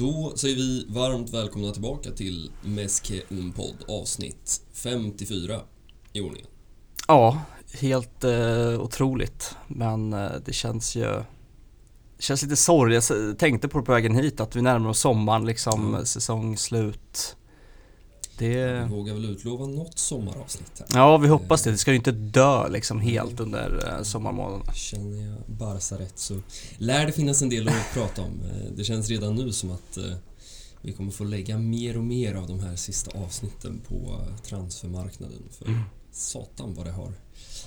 Då säger vi varmt välkomna tillbaka till Meske Unpod avsnitt 54 i ordningen. Ja, helt eh, otroligt. Men eh, det känns ju det känns lite sorgligt. Jag tänkte på det på vägen hit att vi närmar oss sommaren liksom, Mm. säsongslut. Det... Vi vågar väl utlova något sommaravsnitt här. Ja, vi hoppas det. Det ska ju inte dö liksom helt under eh, sommarmånaderna. Känner jag Barca rätt så lär det finnas en del att prata om. Eh, Det känns redan nu som att eh, vi kommer få lägga mer och mer av de här sista avsnitten på eh, transfermarknaden. För Mm. satan vad det har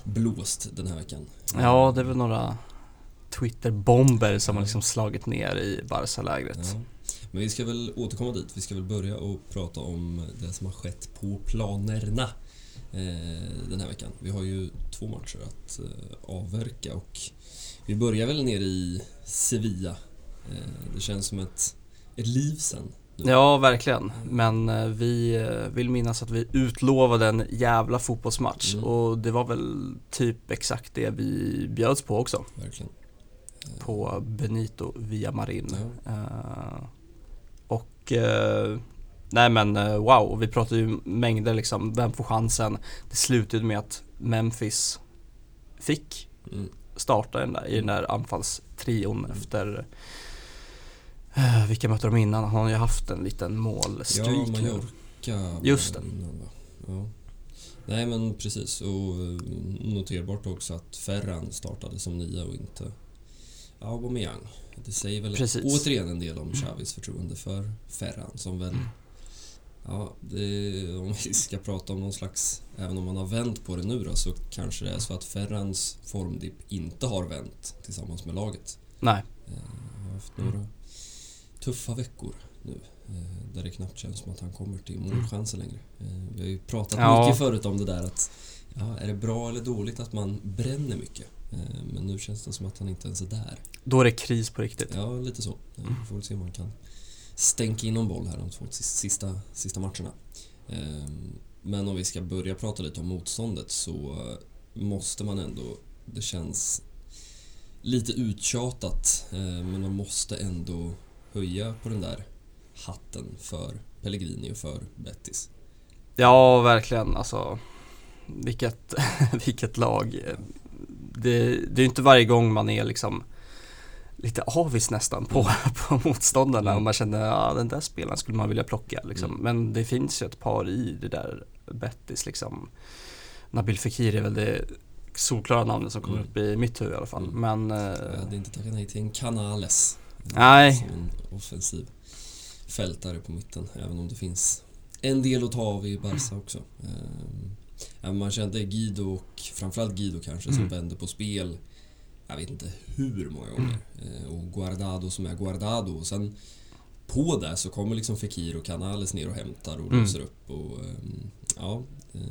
blåst den här veckan. Ja, det är väl några Twitter-bomber som har liksom slagit ner i Barca-lägret. Ja. Men vi ska väl återkomma dit. Vi ska väl börja och prata om det som har skett på planerna eh, den här veckan. Vi har ju två matcher att eh, avverka och vi börjar väl nere i Sevilla. Eh, det känns som ett, ett liv sen. nu. Ja, verkligen. Men vi vill minnas att vi utlovade en jävla fotbollsmatch Mm. och det var väl typ exakt det vi bjöds på också. Verkligen. På Benito Villamarin. Ja. Eh, och eh, nej men eh, wow, vi pratade ju mängder liksom, vem får chansen? Det slutade med att Memphis fick Mm. starta den där, i den där anfallstrion efter eh, vilka mötte de innan? Han har ju haft en liten Ja, målstreak nu. Mallorca. Just det. Ja. Nej men precis och noterbart också att Ferran startade som nia och inte Aubameyang. Det säger väl Precis. återigen en del om Xavis förtroende för Ferran som väl Ja, det, om vi ska prata om någon slags Även om man har vänt på det nu då så kanske det är så att Ferrans formdipp inte har vänt tillsammans med laget. Nej, Eh, har haft några tuffa veckor nu. eh, Där det knappt känns som att han kommer till målchanser längre. Eh, Vi har ju pratat Ja. mycket förut om det där att ja, är det bra eller dåligt att man bränner mycket? Eh, Men nu känns det som att han inte ens är där. då är det kris på riktigt. Ja, lite så. Eh, Vi får väl se om man kan stänka in någon boll här de två sis- sista, sista matcherna. Eh, Men om vi ska börja prata lite om motståndet så måste man ändå, det känns lite uttjatat, eh, men man måste ändå höja på den där hatten för Pellegrini och för Bettis. Ja, verkligen. Alltså, vilket, vilket lag. Det, det är ju inte varje gång man är liksom lite avis nästan på, på motståndarna Mm. och man känner ja den där spelaren skulle man vilja plocka liksom. Mm. Men det finns ju ett par i det där Bettis liksom. Nabil Fekir är väl det solklara namnet som kommer Mm. upp i mitt huvud i alla fall. Mm. Men eh, hade inte tackat nej till en Canales. eh, Nej. Som en offensiv fältare på mitten, även om det finns en del att ta av i Barca också. Ja, Man kände Guido och framförallt Guido kanske som Mm. vände på spel jag vet inte hur många gånger. Eh, Och Guardado som är Guardado. Och sen på det så kommer liksom Fekir och Canales ner och hämtar och Mm. låser upp och ehm, ja. eh,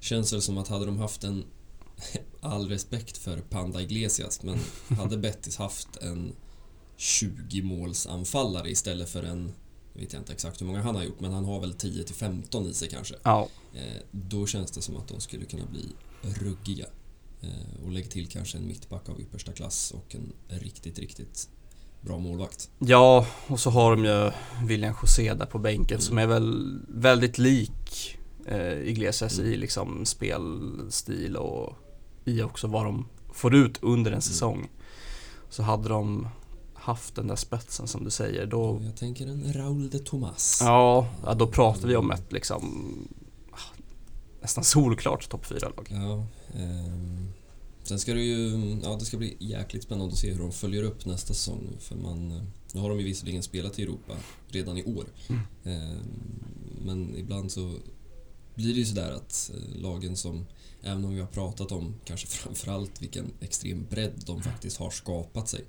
Känns väl som att hade de haft en all respekt för Panda Iglesias men hade Bettis haft en 20 målsanfallare istället för en vet jag inte exakt hur många han har gjort men han har väl 10 till 15 i sig kanske. ja, Eh, Då känns det som att de skulle kunna bli ruggiga. Eh, Och lägg till kanske en mittback av yppersta klass och en riktigt, riktigt bra målvakt. Ja, och så har de ju William José där på bänken som är väl väldigt lik eh, Iglesias i liksom spelstil och i också vad de får ut under en säsong. Så hade de haft den där spetsen som du säger då, jag tänker en Raúl de Tomas. ja, ja då pratar vi om ett liksom ah, nästan solklart topp 4-lag. Ja, ehm, sen ska det ju, ja det ska bli jäkligt spännande att se hur de följer upp nästa säsong nu för man, eh, nu har de ju visserligen spelat i Europa redan i år. Mm. Ehm, men ibland så blir det ju sådär att eh, lagen som, även om vi har pratat om kanske framförallt vilken extrem bredd de faktiskt har skapat sig.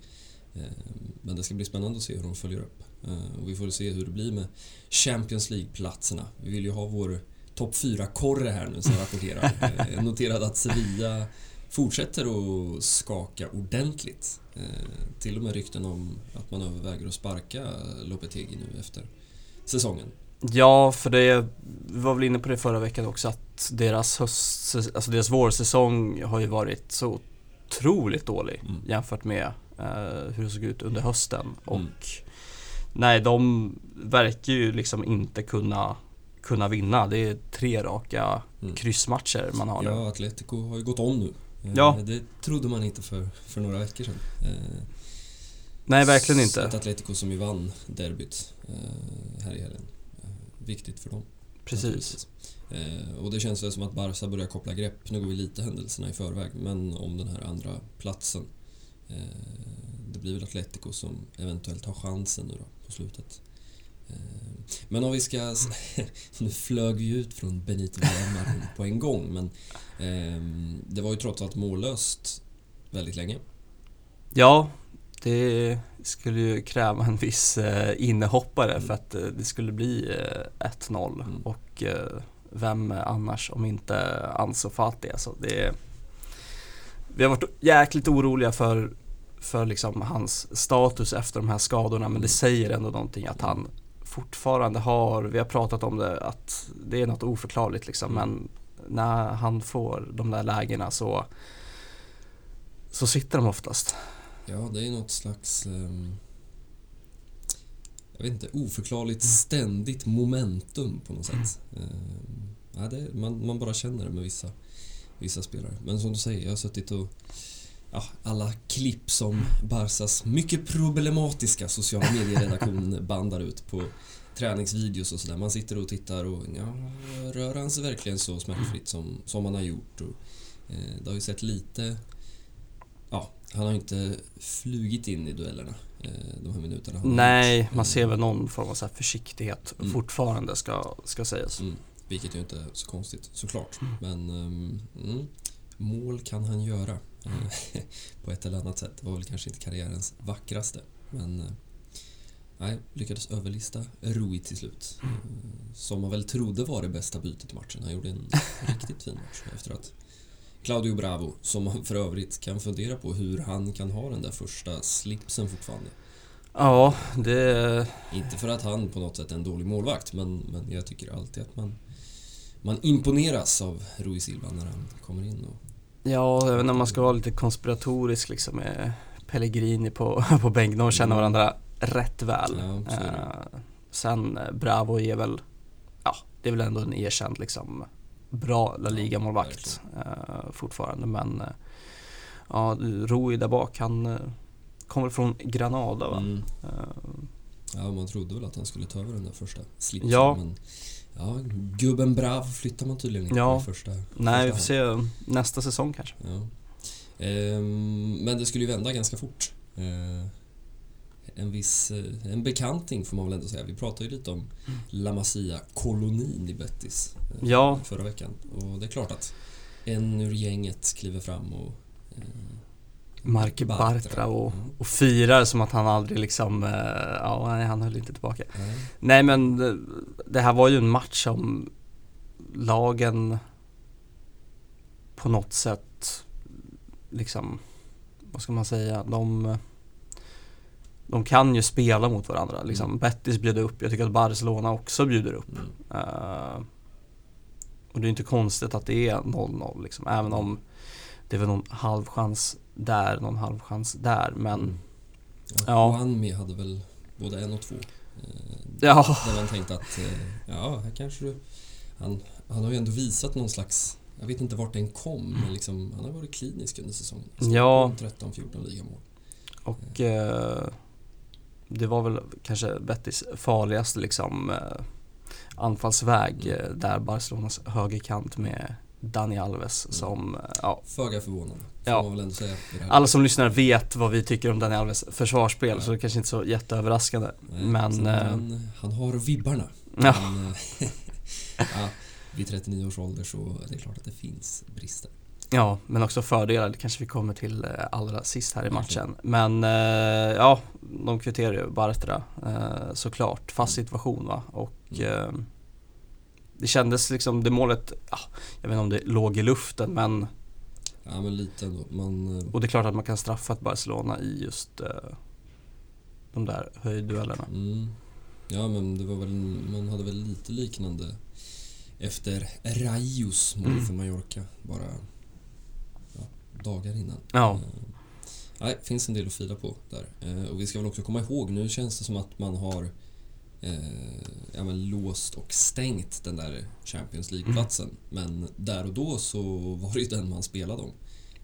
Ehm, Men det ska bli spännande att se hur de följer upp. Ehm, Och vi får se hur det blir med Champions League-platserna. Vi vill ju ha vår topp 4-korre här nu som rapporterar. Eh, Jag noterade att Sevilla fortsätter att skaka ordentligt. Eh, Till och med rykten om att man överväger att sparka Lopetegi nu efter säsongen. Ja, för det, vi var väl inne på det förra veckan också att deras höst, alltså deras vårsäsong har ju varit så otroligt dålig Mm. jämfört med eh, hur det såg ut under hösten. Och Nej, de verkar ju liksom inte kunna, kunna vinna. Det är tre raka Mm. kryssmatcher man har nu. Ja, Atletico har ju gått om nu. Eh, Ja. Det trodde man inte för, för några veckor sedan. Eh, Nej, verkligen Ett inte. Atletico som ju vann derbyt eh, här i helgen. Eh, viktigt för dem. Precis. Eh, och det känns väl som att Barca börjar koppla grepp. Nu går vi lite händelserna i förväg, men om den här andra platsen. Eh, det blir väl Atletico som eventuellt har chansen nu då på slutet. Eh, men om vi ska... nu flög vi ut från Benito Villamarin på en gång, men eh, det var ju trots allt mållöst väldigt länge. Ja, det skulle ju kräva en viss eh, innehoppare Mm. för att det skulle bli eh, 1-0 Mm. och vem annars om inte Ansu Fati alltså. Det, vi har varit jäkligt oroliga för, för liksom hans status efter de här skadorna men det säger ändå någonting att han fortfarande har, vi har pratat om det, att det är något oförklarligt liksom Mm. men när han får de där lägena så så sitter de oftast. Ja, det är något slags... ehm, jag vet inte, oförklarligt ständigt momentum på något sätt. Ehm, ja, det, man, man bara känner det med vissa, vissa spelare. Men som du säger, jag har suttit och... Ja, alla klipp som Barsas mycket problematiska sociala medieredaktion bandar ut på träningsvideos och sådär. Man sitter och tittar och ja, rör han sig verkligen så smärtfritt som, som han har gjort? Och, eh, det har ju sett lite Ja, han har ju inte flugit in i duellerna eh, de här minuterna. Nej, man ser Eh, väl någon form av så här försiktighet Mm. fortfarande ska, ska sägas. Mm, vilket ju inte är så konstigt såklart. Men ehm, mm, mål kan han göra eh, på ett eller annat sätt. Det var väl kanske inte karriärens vackraste. Men eh, nej, lyckades överlista Rui till slut. Eh, som man väl trodde var det bästa bytet i matchen. Han gjorde en riktigt fin match efter att Claudio Bravo, som man för övrigt kan fundera på hur han kan ha den där första slipsen fortfarande. Ja, det... Inte för att han på något sätt är en dålig målvakt, men, men jag tycker alltid att man, man imponeras av Rui Silva när han kommer in. Och, Ja, inte om man ska vara lite konspiratorisk liksom med Pellegrini på, på bänken. De känner Mm. varandra rätt väl. Ja. Eh, sen eh, Bravo är väl, ja, det är väl ändå en erkänd liksom bra La Liga-målvakt eh, fortfarande. Men eh, ja, Rui där bak, han eh, kommer från Granada va? mm, Eh, ja, man trodde väl att han skulle ta över den där första slipsen, Ja. men ja, gubben Brav flyttar man tydligen inte Ja. i första nej, vi får första se nästa säsong kanske. Ja. Ehm, men det skulle ju vända ganska fort. Eh, en viss eh, en bekanting får man väl ändå säga. Vi pratade ju lite om La Masia-kolonin i Betis eh, Ja. förra veckan. Och det är klart att en ur gänget kliver fram och eh, Marke Bartra och, Mm. och firar som att han aldrig liksom, eh, ja nej, han höll inte tillbaka. Nej. Nej men det, det här var ju en match som lagen på något sätt liksom, vad ska man säga, de de kan ju spela mot varandra. Liksom. Mm. Betis bjöd upp, jag tycker att Barcelona också bjuder upp. Mm. Eh, och det är inte konstigt att det är 0-0 liksom, även om det är väl någon halvchans där, någon halvchans där. Men Mm. Ja, Ja. Juanmi hade väl både en och två. Eh, ja, Där man tänkte att, eh, ja, här kanske du... Han, han har ju ändå visat någon slags... Jag vet inte vart den kom, men liksom, han har varit klinisk under säsongen. Ja. 13-14 ligamål. och eh, det var väl kanske Betis farligaste liksom eh, anfallsväg Mm. eh, där Barcelonas högerkant med Dani Alves Mm. som, eh, ja, Föga förvånande, får Ja. man väl ändå säga. alla som lyssnar vet vad vi tycker om Dani Alves försvarsspel Ja. så det kanske inte är så jätteöverraskande. Nej, men, eh, han, han har vibbarna. Ja. Men, eh, ja, vid 39 års ålder så är det klart att det finns brister. Ja, men också fördelar, det kanske vi kommer till eh, allra sist här i matchen. Men eh, ja, de kvitterar ju Bartra eh, såklart. Fast situation va och Mm. Det kändes liksom, det målet, ja, jag vet inte om det låg i luften men Ja, men lite ändå. Man, eh, och det är klart att man kan straffa ett Barcelona i just eh, de där höjdduellerna. mm, ja, men det var väl, man hade väl lite liknande efter Raios mål Mm. för Mallorca bara ja, dagar innan. Ja, Eh, nej, finns en del att fila på där. Och vi ska väl också komma ihåg, nu känns det som att man har eh, ja, men låst och stängt den där Champions League-platsen. Mm. Men där och då så var det ju den man spelade om.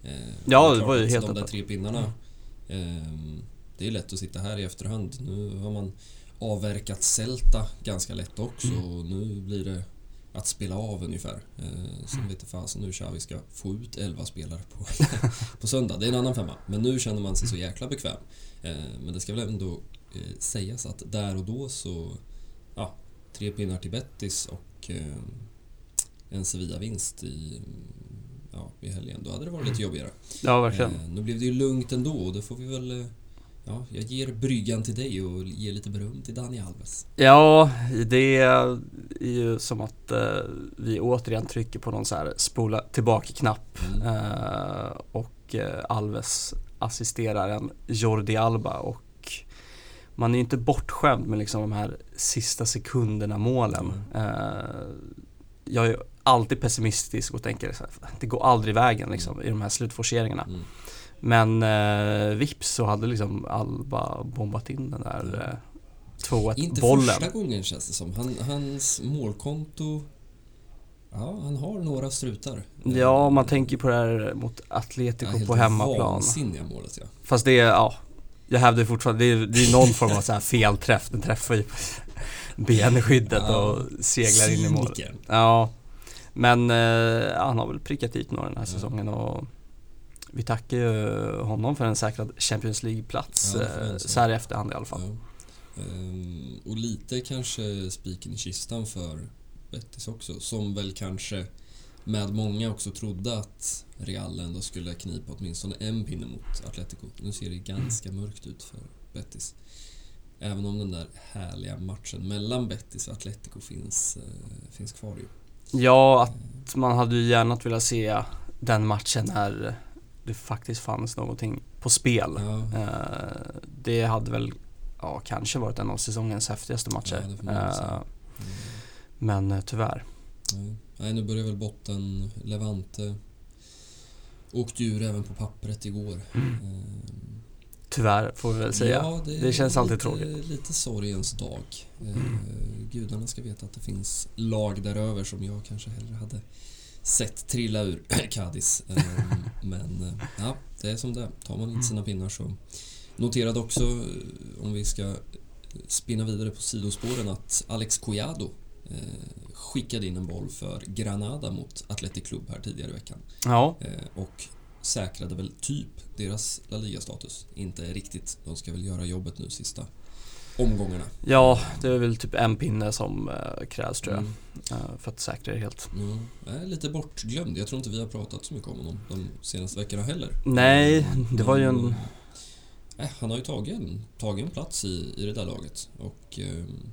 Eh, Ja, det var ju helt De där tre pinnarna. Eh, det är lätt att sitta här i efterhand. Nu har man avverkat Celta ganska lätt också Mm. och nu blir det att spela av ungefär. Eh, sen vet jag fasen hur Xavi ska få ut 11 spelare på, på söndag. Det är en annan femma. Men nu känner man sig så jäkla bekväm. Eh, men det ska väl ändå eh, sägas att där och då så... Ja, tre pinnar till Betis och eh, en Sevilla-vinst i, ja, i helgen. Då hade det varit lite jobbigare. Ja, verkligen. Eh, nu blev det ju lugnt ändå och det får vi väl... eh, Ja, jag ger bryggan till dig och ger lite beröm till Dani Alves. Ja, det är ju som att eh, vi återigen trycker på någon så här spola tillbaka-knapp Mm. eh, och eh, Alves assisterar en Jordi Alba och man är ju inte bortskämd med liksom de här sista sekunderna målen. Eh, jag är alltid pessimistisk och tänker här, det går aldrig vägen liksom i de här slutforceringarna. Mm. Men eh, vips så hade liksom Alba bombat in den där eh, 2-1 Inte bollen. första gången känns det som. Han, hans målkonto... Ja, han har några strutar. Ja, man tänker på det här mot Atletico helt på hemmaplan. vansinniga målet ja. Fast det är, ja, jag hävdar fortfarande, det är, det är någon form av så här felträff. Den träffar ju benskyddet Ja. och seglar in i mål. Ja, men eh, han har väl prickat dit några den här Ja. säsongen och vi tackar ju honom för en säkrad Champions League-plats Ja, eh, så här i efterhand i alla fall. Ja. Ehm, och lite kanske spiken i kistan för Betis också. Som väl kanske med många också trodde att Real ändå skulle knipa åtminstone en pinne mot Atletico. Nu ser det ganska mörkt ut för Betis. Även om den där härliga matchen mellan Betis och Atletico finns, eh, finns kvar ju. Ja, att man hade ju gärna velat se den matchen när det faktiskt fanns någonting på spel. Ja, Eh, det hade väl ja, kanske varit en av säsongens häftigaste matcher. Ja. Eh, men tyvärr. Nej, nu börjar väl botten Levante. Åkte ur även på pappret igår. Ehm, Tyvärr får vi väl säga. Ja, det, Det känns alltid lite, tråkigt. Lite sorgens dag. Eh, gudarna ska veta att det finns lag däröver som jag kanske hellre hade sett trilla ur Cadiz. Eh, men eh, ja, det är som det. Tar man inte sina pinnar så. Noterade också, eh, om vi ska spinna vidare på sidospåren, att Alex Collado eh, skickade in en boll för Granada mot Athletic Club här tidigare i veckan. Ja, Eh, och säkrade väl typ deras La Liga-status. Inte riktigt. De ska väl göra jobbet nu sista omgångarna. ja, det är väl typ en pinne som eh, krävs tror jag. Mm. eh, för att säkra det helt. Jag är lite bortglömd. Jag tror inte vi har pratat så mycket om honom de senaste veckorna heller. Nej, det var ju en... eh, han har ju tagit en, tagit en plats i, i det där laget. Och ehm,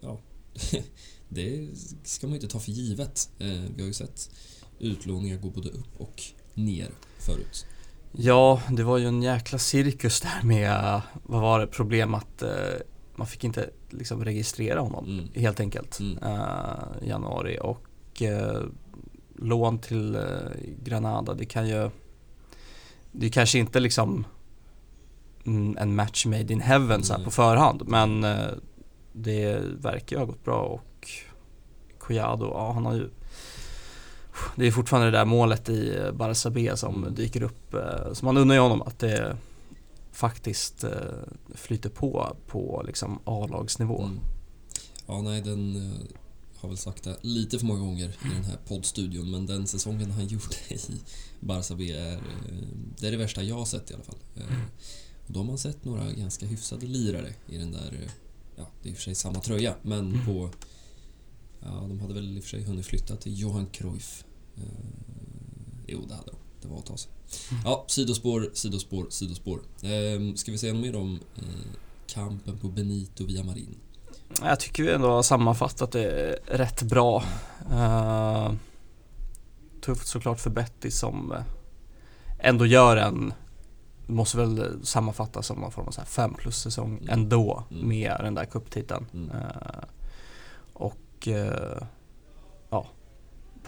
ja, det ska man ju inte ta för givet. Eh, vi har ju sett utlåningar gå både upp och ner förut. Ja, det var ju en jäkla cirkus där med, vad var det, problem att eh, man fick inte liksom registrera honom Mm. helt enkelt Mm. eh, i januari och eh, lån till eh, Granada, det kan ju det är kanske inte liksom mm, en match made in heaven så här Nej. på förhand men det verkar ju ha gått bra och Collado, ja han har ju det är fortfarande det där målet i Barça B som Mm. dyker upp. Eh, Så man undrar ju honom att det faktiskt eh, flyter på på liksom A-lagsnivå. Mm. Ja, nej, den eh, har väl sagt det lite för många gånger i den här poddstudion, men den säsongen han gjorde i Barça B är, det är det värsta jag har sett i alla fall. Och då har man sett några ganska hyfsade lirare i den där, ja, det är i och för sig samma tröja, men Mm. på, ja, de hade väl i och för sig hunnit flytta till Johan Cruyff. Eh, Jo, det hade de. Det var ett tag sedan. Ja, sidospår, sidospår, sidospår. Eh, ska vi säga något mer om eh, kampen på Benito Villamarin? Jag tycker vi ändå har sammanfattat det rätt bra. Eh, tufft såklart för Betty som eh, ändå gör en Måste väl sammanfattas som någon form av så fem plus säsong Mm. ändå Mm. med den där cuptiteln. Mm. Eh, och eh, ja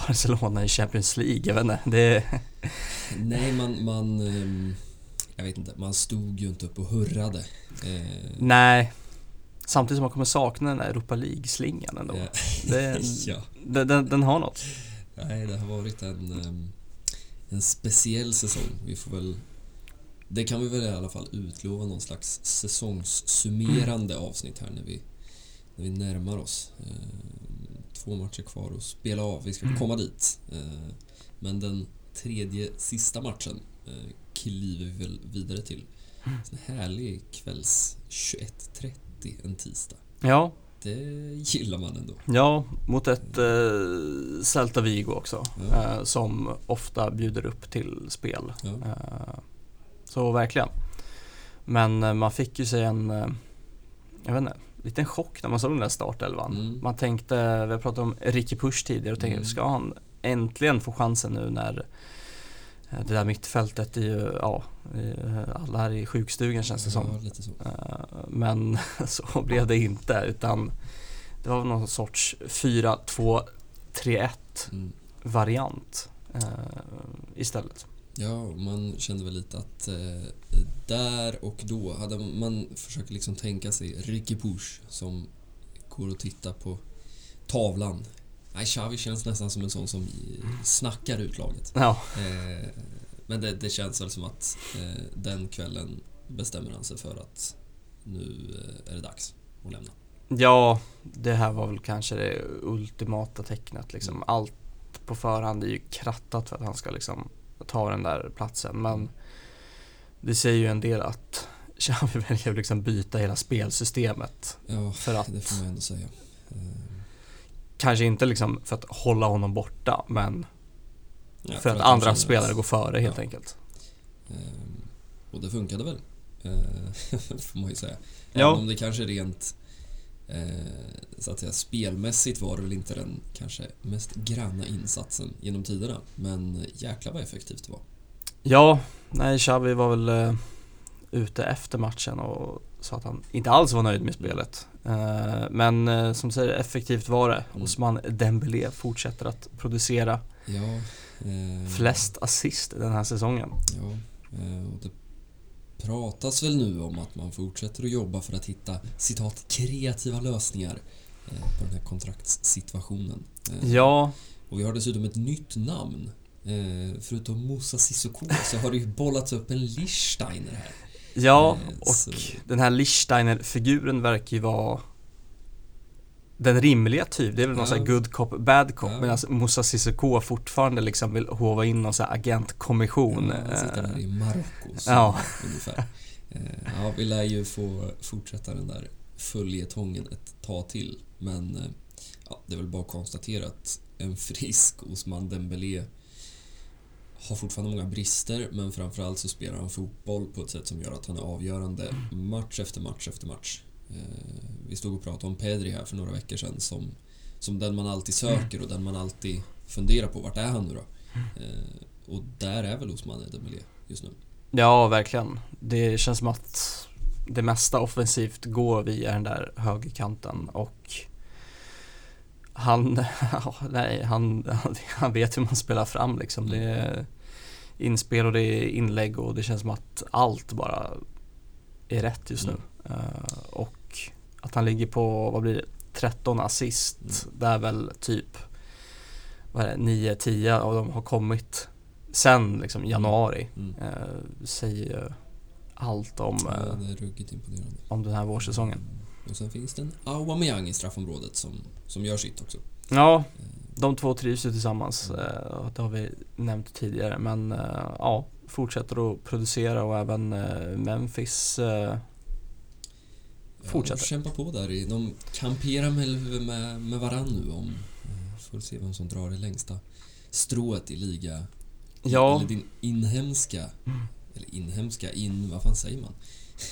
Barcelona i Champions League, jag vet inte. Det, Nej, man... man ehm, jag vet inte, man stod ju inte upp och hurrade. Eh, Nej. Samtidigt som man kommer sakna den där Europa League-slingan ändå. Ja. Det, ja. den, den, den har något. Nej, det har varit en, ehm, en speciell säsong. Vi får väl... Det kan vi väl i alla fall utlova någon slags säsongssummerande avsnitt här när vi, när vi närmar oss. Ehm, Två matcher kvar att spela av. Vi ska komma dit. Ehm, Men den tredje sista matchen eh, kliver vi väl vidare till. En härlig kvälls 21.30 en tisdag. Ja, Det gillar man ändå. ja mot ett eh, Celta Vigo också. Ja. Eh, som ofta bjuder upp till spel. Ja. Eh, så verkligen. Men eh, man fick ju sig en, eh, jag vet inte, liten chock när man såg den där startelvan. Mm. Man tänkte, vi har pratat om Ricky Push tidigare och tänkte, Mm. ska han äntligen få chansen nu när eh, det där mittfältet är ju, ja, alla här i sjukstugan känns det som. Ja, så. Men så blev det inte utan det var någon sorts 4-2-3-1 Mm. variant istället. Ja, man kände väl lite att eh, där och då hade man försökt liksom tänka sig Ricky Push som går och tittar på tavlan. Nej, Xavi känns nästan som en sån som eh, snackar ut laget. Ja, Eh, men det, det känns väl som att eh, den kvällen bestämmer han sig för att nu eh, är det dags att lämna. ja, det här var väl kanske det ultimata tecknet liksom. Mm. Allt på förhand är ju krattat för att han ska liksom ta den där platsen men det säger ju en del att Xavi väljer att liksom byta hela spelsystemet Ja, för att det får man ändå säga. Eh, kanske inte liksom för att hålla honom borta men ja, för att han andra spelare går före helt Ja. enkelt. Ehm, och det funkade väl, eh, får man ju säga. Ja. Även om det kanske rent så att säga, spelmässigt var det väl inte den kanske mest granna insatsen genom tiderna. Men jäklar vad effektivt det var. Ja, nej Xavi var väl eh, ute efter matchen och sa att han inte alls var nöjd med spelet. Eh, men eh, som säger, effektivt var det. Mm. Osman Dembélé fortsätter att producera Ja, eh, flest assist den här säsongen. Ja, eh, och det pratas väl nu om att man fortsätter att jobba för att hitta citat kreativa lösningar eh, på den här kontraktssituationen. Eh, Ja, Och vi har dessutom ett nytt namn. Eh, förutom Moussa Sissoko så har det ju bollats upp en Lichsteiner här. ja och så- den här Lichsteiner-figuren verkar ju vara den rimliga typ, det är väl någon Ja. sån här good cop, bad cop Ja. medan Moussa Sissoko fortfarande liksom vill hova in någon sån här agentkommission. Ja, sitter där Eh, i Marocko så Ja. ungefär. Eh, ja, vi lär ju få fortsätta den där följetongen ett tag till. Men eh, ja, det är väl bara att konstatera att en frisk Osman Dembélé har fortfarande många brister men framförallt så spelar han fotboll på ett sätt som gör att han är avgörande match efter match efter match. Eh, vi stod och pratade om Pedri här för några veckor sedan som, som den man alltid söker och den man alltid funderar på. Vart är han nu då? Eh, och där är väl Osman Dembélé just nu. Ja, verkligen. Det känns som att det mesta offensivt går via den där högerkanten och han, ja, nej, han, han, vet hur man spelar fram liksom. Det är inspel och det är inlägg och det känns som att allt bara är rätt just nu. Eh, och att han ligger på, vad blir det, 13 assist. Mm. Där väl typ, vad är det, 9-10 av dem har kommit sen liksom januari. Mm. Eh, säger allt om, Ja, eh, det är ruggigt imponerande. om den här vårsäsongen. Och sen finns det en Aubameyang i straffområdet som, som gör sitt också. Ja, de två trivs ju tillsammans. eh, Det har vi nämnt tidigare. Men eh, ja, fortsätter att producera och även eh, Memphis Ja, Fortsätter. de kämpar på där. De kamperar med, med, med varann nu om... eh, Får se vem som drar det längsta strået i liga... Ja. Eller din inhemska... Eller inhemska, in... Vad fan säger man?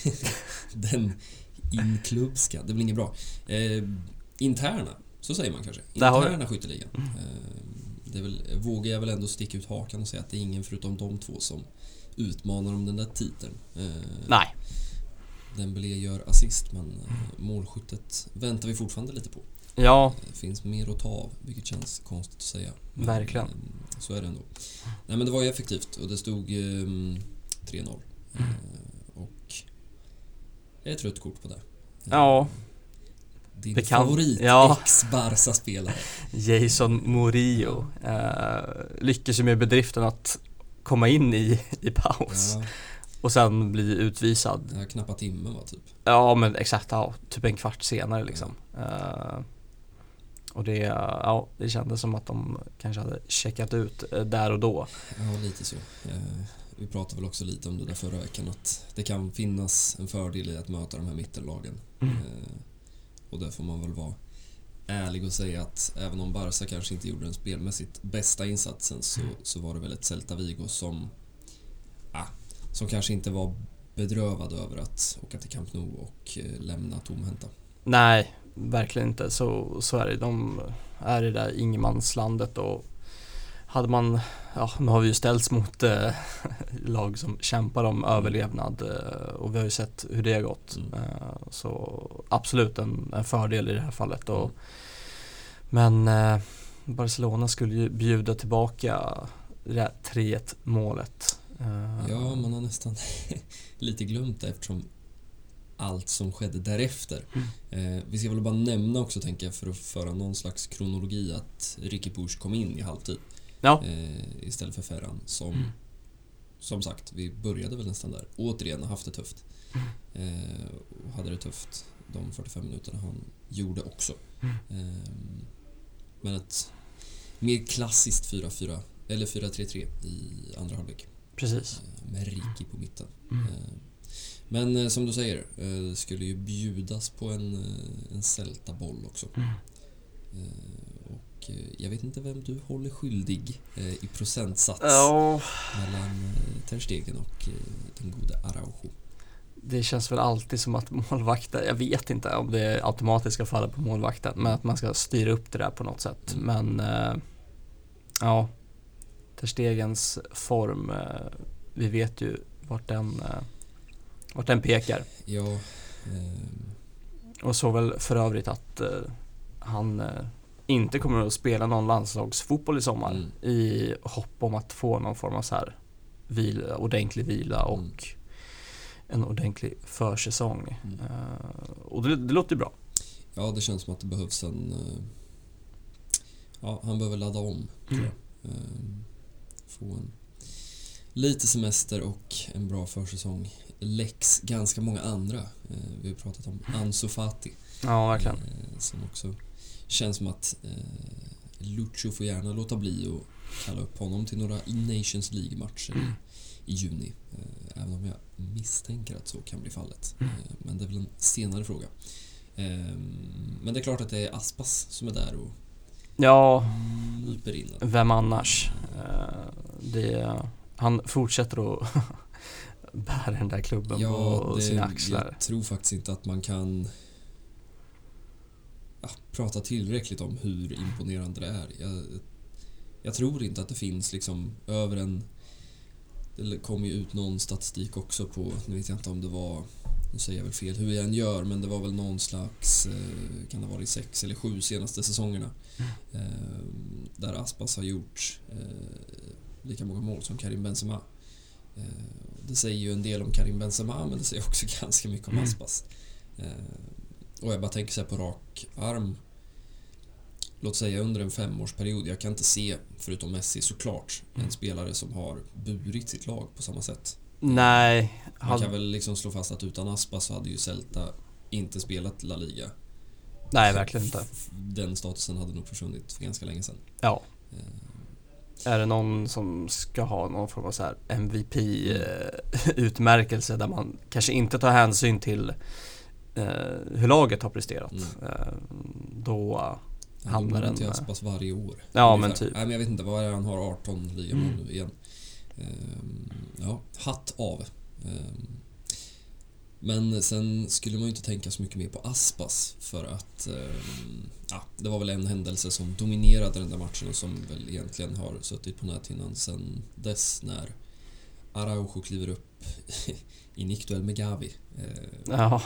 Den inklubbska. Det blir inget bra. Eh, interna, så säger man kanske. Interna skytteligan. Eh, det väl, vågar jag väl ändå sticka ut hakan och säga att det är ingen förutom de två som utmanar om den där titeln. Eh, Nej, Dembélé gör assist men eh, målskyttet väntar vi fortfarande lite på. ja, Det finns mer att ta av, vilket känns konstigt att säga. Men, Verkligen. eh, Så är det ändå. Nej men det var ju effektivt och det stod eh, 3-0. Eh, och jag är ett rött kort på det. Ja. Din Bekant- favorit ja. ex-Barca-spelare. Jason Murillo eh, lyckas ju med bedriften att komma in i, i paus Ja, och sen bli utvisad. här knappa timmen var typ. Ja men exakt, ja, typ en kvart senare liksom. Eh, och det, ja, det kändes som att de kanske hade checkat ut eh, där och då. Ja, lite så. Eh, vi pratade väl också lite om det där förra veckan att det kan finnas en fördel i att möta de här mittenlagen. Mm. Eh, och där får man väl vara ärlig och säga att även om Barca kanske inte gjorde den spelmässigt bästa insatsen så, så var det väl ett Celta Vigo som, som kanske inte var bedrövad över att åka till Camp Nou och eh, lämna tomhänta. Nej, verkligen inte. Så, så är det. De är i det där ingenmanslandet och hade man, ja nu har vi ju ställts mot eh, lag som kämpar om överlevnad eh, och vi har ju sett hur det har gått. Mm. Eh, så absolut en, en fördel i det här fallet. Och, Mm. Men eh, Barcelona skulle ju bjuda tillbaka det där 3-1 målet. Ja, man har nästan lite glömt det eftersom allt som skedde därefter. Eh, vi ska väl bara nämna också, tänker jag, för att föra någon slags kronologi att Ricky Push kom in i halvtid Ja. eh, istället för Ferran som Mm. som sagt, vi började väl nästan där. Återigen har haft det tufft. Eh, och hade det tufft de 45 minuterna han gjorde också. Mm. Eh, men ett mer klassiskt 4-4 eller 4-3-3 i andra halvlek. Precis. Eh, Med Ricky på mitten. Mm. Eh, Men eh, som du säger, det skulle ju bjudas på en, en Celta-boll också. Mm. Och jag vet inte vem du håller skyldig i procentsats Ja, mellan Ter Stegen och den gode Araujo. det känns väl alltid som att målvakten, jag vet inte om det automatiskt ska falla på målvakten, men att man ska styra upp det där på något sätt. Mm. Men ja, Ter Stegens form, eh, vi vet ju vart den, eh, vart den pekar. Ja, ehm, Och så väl för övrigt att eh, han eh, inte kommer att spela någon landslagsfotboll i sommar Mm. i hopp om att få någon form av så här vila, ordentlig vila och Mm. en ordentlig försäsong. Mm. Eh, och det, det låter ju bra. ja, det känns som att det behövs en... eh, Ja, han behöver ladda om, tror Mm. jag. Få en lite semester och en bra försäsong. Lex ganska många andra. Eh, Vi har pratat om Ansu Fati. Ja, verkligen. Eh, Som också känns som att eh, Lucho får gärna låta bli och kalla upp honom till några Nations League-matcher Mm. i juni. Även om jag misstänker att så kan bli fallet. Mm. Men det är väl en senare fråga. Men det är klart att det är Aspas som är där och Ja, vem annars? Eh, det, han fortsätter att bära den där klubben på det, sina axlar. jag tror faktiskt inte att man kan ja, prata tillräckligt om hur imponerande det är. Jag, jag tror inte att det finns liksom över en... Det kom ju ut någon statistik också på, nu vet jag inte om det var, nu säger jag väl fel hur jag än gör, men det var väl någon slags, eh, kan det ha varit sex eller sju senaste säsongerna. Eh, där Aspas har gjort eh, lika många mål som Karim Benzema. Det säger ju en del om Karim Benzema, men det säger också ganska mycket om Mm. Aspas. Och jag bara tänker så på rak arm. Låt säga under en femårsperiod. Jag kan inte se, förutom Messi såklart, en Mm. spelare som har burit sitt lag på samma sätt. Nej, Man han, kan väl liksom slå fast att utan Aspas så hade ju Celta inte spelat La Liga. nej verkligen inte. Den statusen hade nog försvunnit för ganska länge sedan. Ja. Eh, Är det någon som ska ha någon form av så här MVP-utmärkelse där man kanske inte tar hänsyn till eh, hur laget har presterat. Mm. Eh, då, Hamnar den, till eh, Aspas varje år. Ja, ungefär. men typ. Nej, men jag vet inte, vad är det han har? 18 ligamål Mm. nu igen. Ehm, ja, hatt av. Ehm, men sen skulle man ju inte tänka så mycket mer på Aspas för att ehm, ja, det var väl en händelse som dominerade den där matchen och som väl egentligen har suttit på näthinnan sen dess när Araujo kliver upp i nickduell med Gavi. Ja,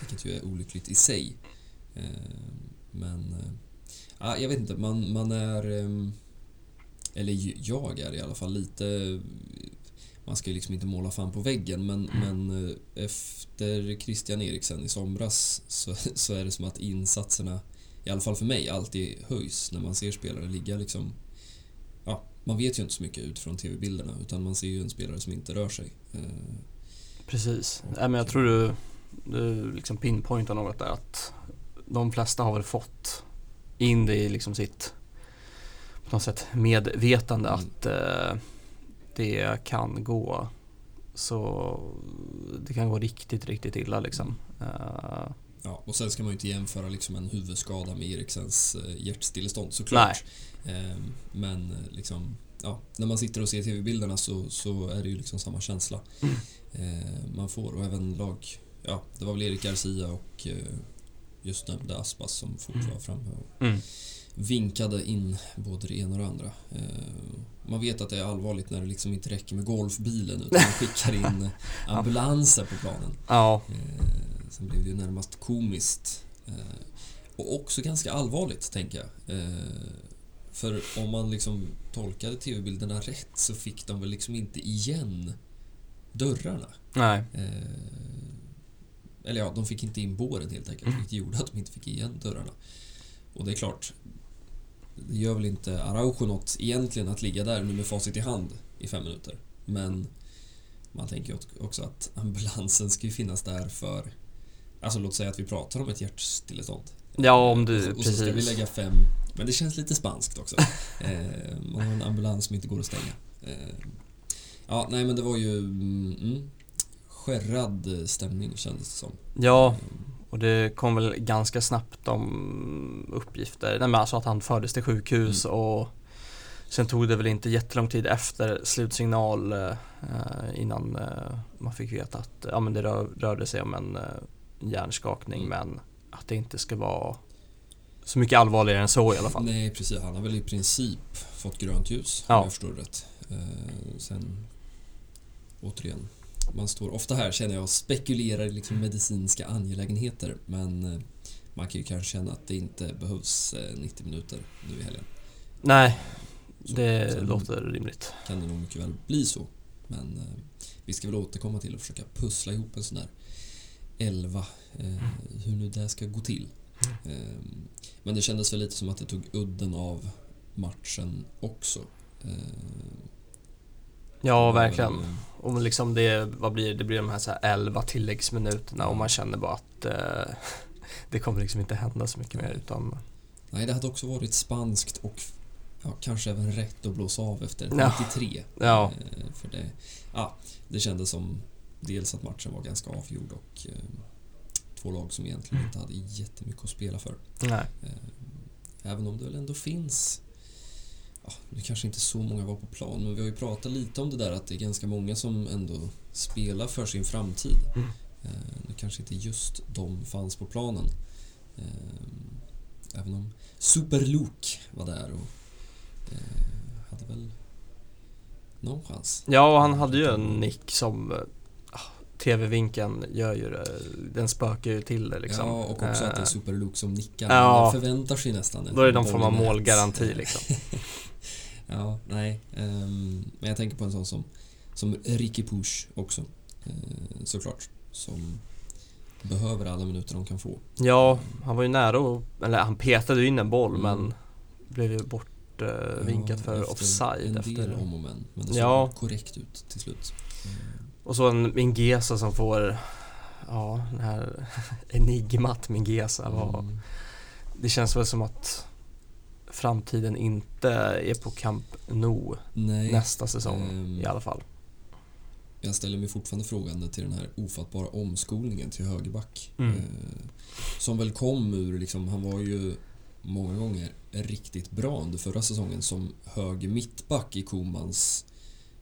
vilket ju är olyckligt i sig. Men eh, ja, jag vet inte, man, man är... Eller jag är i alla fall lite... man ska ju liksom inte måla fan på väggen men, men eh, efter Christian Eriksen i somras så, så är det som att insatserna, i alla fall för mig, alltid höjs när man ser spelare ligga liksom... Ja, man vet ju inte så mycket utifrån TV-bilderna utan man ser ju en spelare som inte rör sig. Eh, Precis. Nej, men jag tror du, du liksom pinpointar något där att de flesta har väl fått in det i liksom sitt något sätt medvetande Mm. att eh, det kan gå så det kan gå riktigt, riktigt illa liksom. Eh, Ja, och sen ska man ju inte jämföra liksom en huvudskada med Eriksens eh, hjärtstillestånd såklart. Eh, Men liksom, ja, när man sitter och ser TV-bilderna så, så är det ju liksom samma känsla Mm. eh, man får. Och även lag, ja, det var väl Erik Garcia och eh, just nämnde Aspas som fort var framme och mm. Vinkade in både det ena och det andra. Eh, Man vet att det är allvarligt när det liksom inte räcker med golfbilen utan man skickar in ambulanser på planen. Ja, Eh, Sen blev det ju närmast komiskt. Eh, Och också ganska allvarligt, tänker jag. För om man liksom tolkade TV-bilderna rätt så fick de väl liksom inte igen dörrarna. nej. Eller ja, de fick inte in båren helt enkelt, vilket gjorde att de inte fick igen dörrarna. Och det är klart, det gör väl inte Araujo något egentligen att ligga där nu med facit i hand i fem minuter. Men man tänker också att ambulansen ska ju finnas där för... Alltså låt säga att vi pratar om ett hjärtstillestånd. Ja, om du, och, och så ska vi lägga fem... Men det känns lite spanskt också. eh, man har en ambulans som inte går att stänga. Eh, ja, nej men det var ju... Mm, mm, skärrad stämning kändes det som. Ja, och det kom väl ganska snabbt om uppgifter. Nej men alltså att han fördes till sjukhus och sen tog det väl inte jättelång tid efter slutsignal eh, innan eh, man fick veta att ja, men det rör, rörde sig om en eh, hjärnskakning Mm. men att det inte ska vara så mycket allvarligare än så i alla fall. Nej, precis. Han har väl i princip fått grönt ljus, Ja. om jag förstår rätt. Eh, sen, återigen, man står ofta här känner jag och spekulerar i liksom medicinska angelägenheter, men eh, man kan ju kanske känna att det inte behövs eh, 90 minuter nu i helgen. Nej, Så, det låter rimligt. kan det nog mycket väl bli så. Men eh, vi ska väl återkomma till och försöka pussla ihop en sån där 11, eh, hur nu det ska gå till. Eh, men det kändes väl lite som att det tog udden av matchen också. Ja, var verkligen. Och liksom det, vad blir det? Blir de här, så här 11 tilläggsminuterna och man känner bara att eh, det kommer liksom inte hända så mycket mer utan Nej, det hade också varit spanskt och ja, kanske även rätt att blåsa av efter Ja. 93. Ja. Eh, för det, ja, det kändes som dels att matchen var ganska avgjord och eh, två lag som egentligen inte hade jättemycket att spela för. nej. Eh, Även om det väl ändå finns... Ja, nu kanske inte så många var på plan, men vi har ju pratat lite om det där att det är ganska många som ändå spelar för sin framtid. Mm. Eh, Nu kanske inte just de fanns på planen. Eh, Även om Super Luke var där och eh, hade väl någon chans. Ja, och han hade ju en nick som ah, TV-vinkeln gör ju det, den spökar ju till det liksom. Ja, och också att det är Eh, Super Luke som nickar. Ja. Man förväntar sig nästan Då är det någon form av målgaranti liksom. Ja, nej. ehm, men jag tänker på en sån som, som Ricky Push också. eh, såklart. Som behöver alla minuter de kan få. Ja, han var ju nära och, eller han petade ju in en boll Mm. men blev ju bort eh, vinkat Ja, för offside En efter. del om och men. Men det såg Ja. korrekt ut till slut. Mm. Och så en Mingesa som får, ja, den här enigmat Mingesa var, Mm. det känns väl som att framtiden inte är på Camp Nou Nej, nästa säsong ehm, i alla fall. jag ställer mig fortfarande frågande till den här ofattbara omskolningen till högerback. Mm. Eh, som väl kom ur, liksom, han var ju många gånger riktigt bra under förra säsongen som höger mittback i Komans,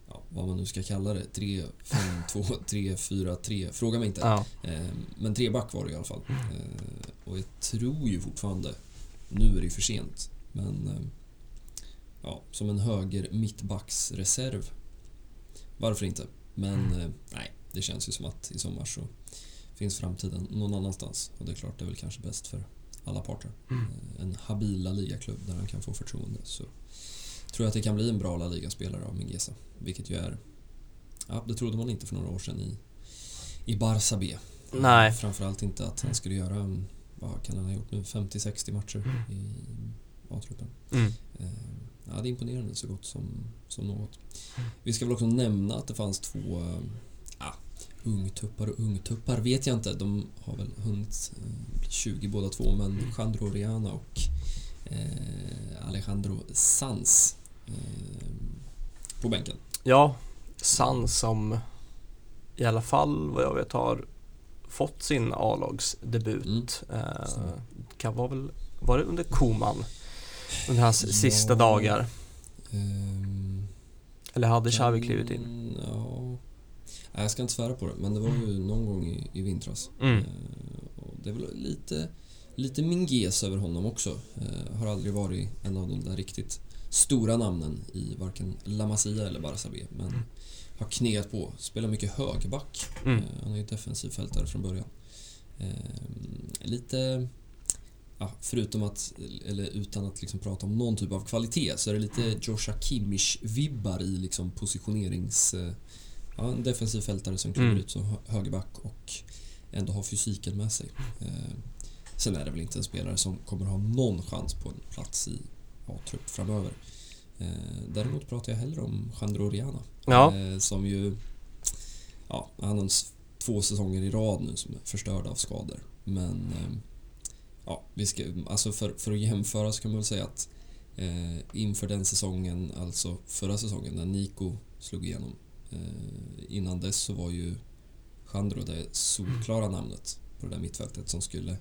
ja, vad man nu ska kalla det, 3, 5, 2, 3, 4, 3, fråga mig inte. Ja, Eh, men treback var det i alla fall. Eh, och jag tror ju fortfarande, nu är det ju för sent, men eh, ja, som en höger mittbacksreserv. Varför inte? Men eh, nej, det känns ju som att i sommar så finns framtiden någon annanstans. Och det är klart, det är väl kanske bäst för alla parter. Mm. Eh, en habil La Liga-klubb där han kan få förtroende. Så tror jag att det kan bli en bra La Liga-spelare av Mingesa. Vilket ju är ja, det trodde man inte för några år sedan i, i Barça B. Nej. Framförallt inte att han skulle göra, mm, vad kan han ha gjort nu, 50-60 matcher i A-truppen. Mm. Eh, Ja, det är imponerande så gott som, som något. Vi ska väl också nämna att det fanns två eh, ja, ungtuppar och ungtuppar vet jag inte. De har väl hunnit eh, bli 20 båda två, men Jandro Oriana och eh, Alejandro Sanz eh, på bänken. Ja, Sans som i alla fall vad jag vet har fått sin A-lagsdebut. Mm. Eh, kan vara väl, var det under Koman? Under hans Ja. sista dagar? Ehm, Eller hade Xavi klivit in? Ja. Nej, jag ska inte svära på det, men det var ju någon gång i, i vintras. Mm. Eh, och det väl lite, lite Minges över honom också. Eh, har aldrig varit en av de där riktigt stora namnen i varken La Masia eller Barça B, men har knegat på. Spelar mycket högerback. Mm. Eh, han är ju defensiv fältare från början. Eh, lite... Ja, förutom att, eller utan att liksom prata om någon typ av kvalitet, så är det lite Joshua Kimmich-vibbar i liksom positionerings... eh, Ja, en defensiv fältare som kliver Mm. ut som hö- högerback och ändå har fysiken med sig. Eh, sen är det väl inte en spelare som kommer ha någon chans på en plats i A-trupp framöver. Eh, däremot pratar jag hellre om Jandro Oriana. Ja. Eh, som ju... Ja, han har två säsonger i rad nu som är förstörda av skador. Men... Ja, vi ska, alltså för, för att jämföra så kan man väl säga att eh, inför den säsongen, alltså förra säsongen när Nico slog igenom. Eh, innan dess så var ju Jandro det solklara namnet på det där mittfältet som skulle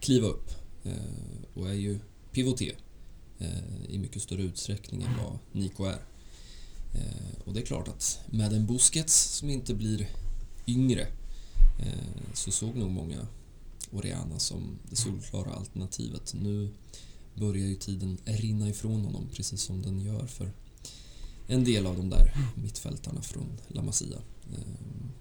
kliva upp. Eh, och är ju pivoté eh, i mycket större utsträckning än vad Nico är. Eh, och det är klart att med en Busquets som inte blir yngre eh, så såg nog många Oriana som det solklara alternativet. Nu börjar ju tiden rinna ifrån honom precis som den gör för en del av de där mittfältarna från La Masia. Eh,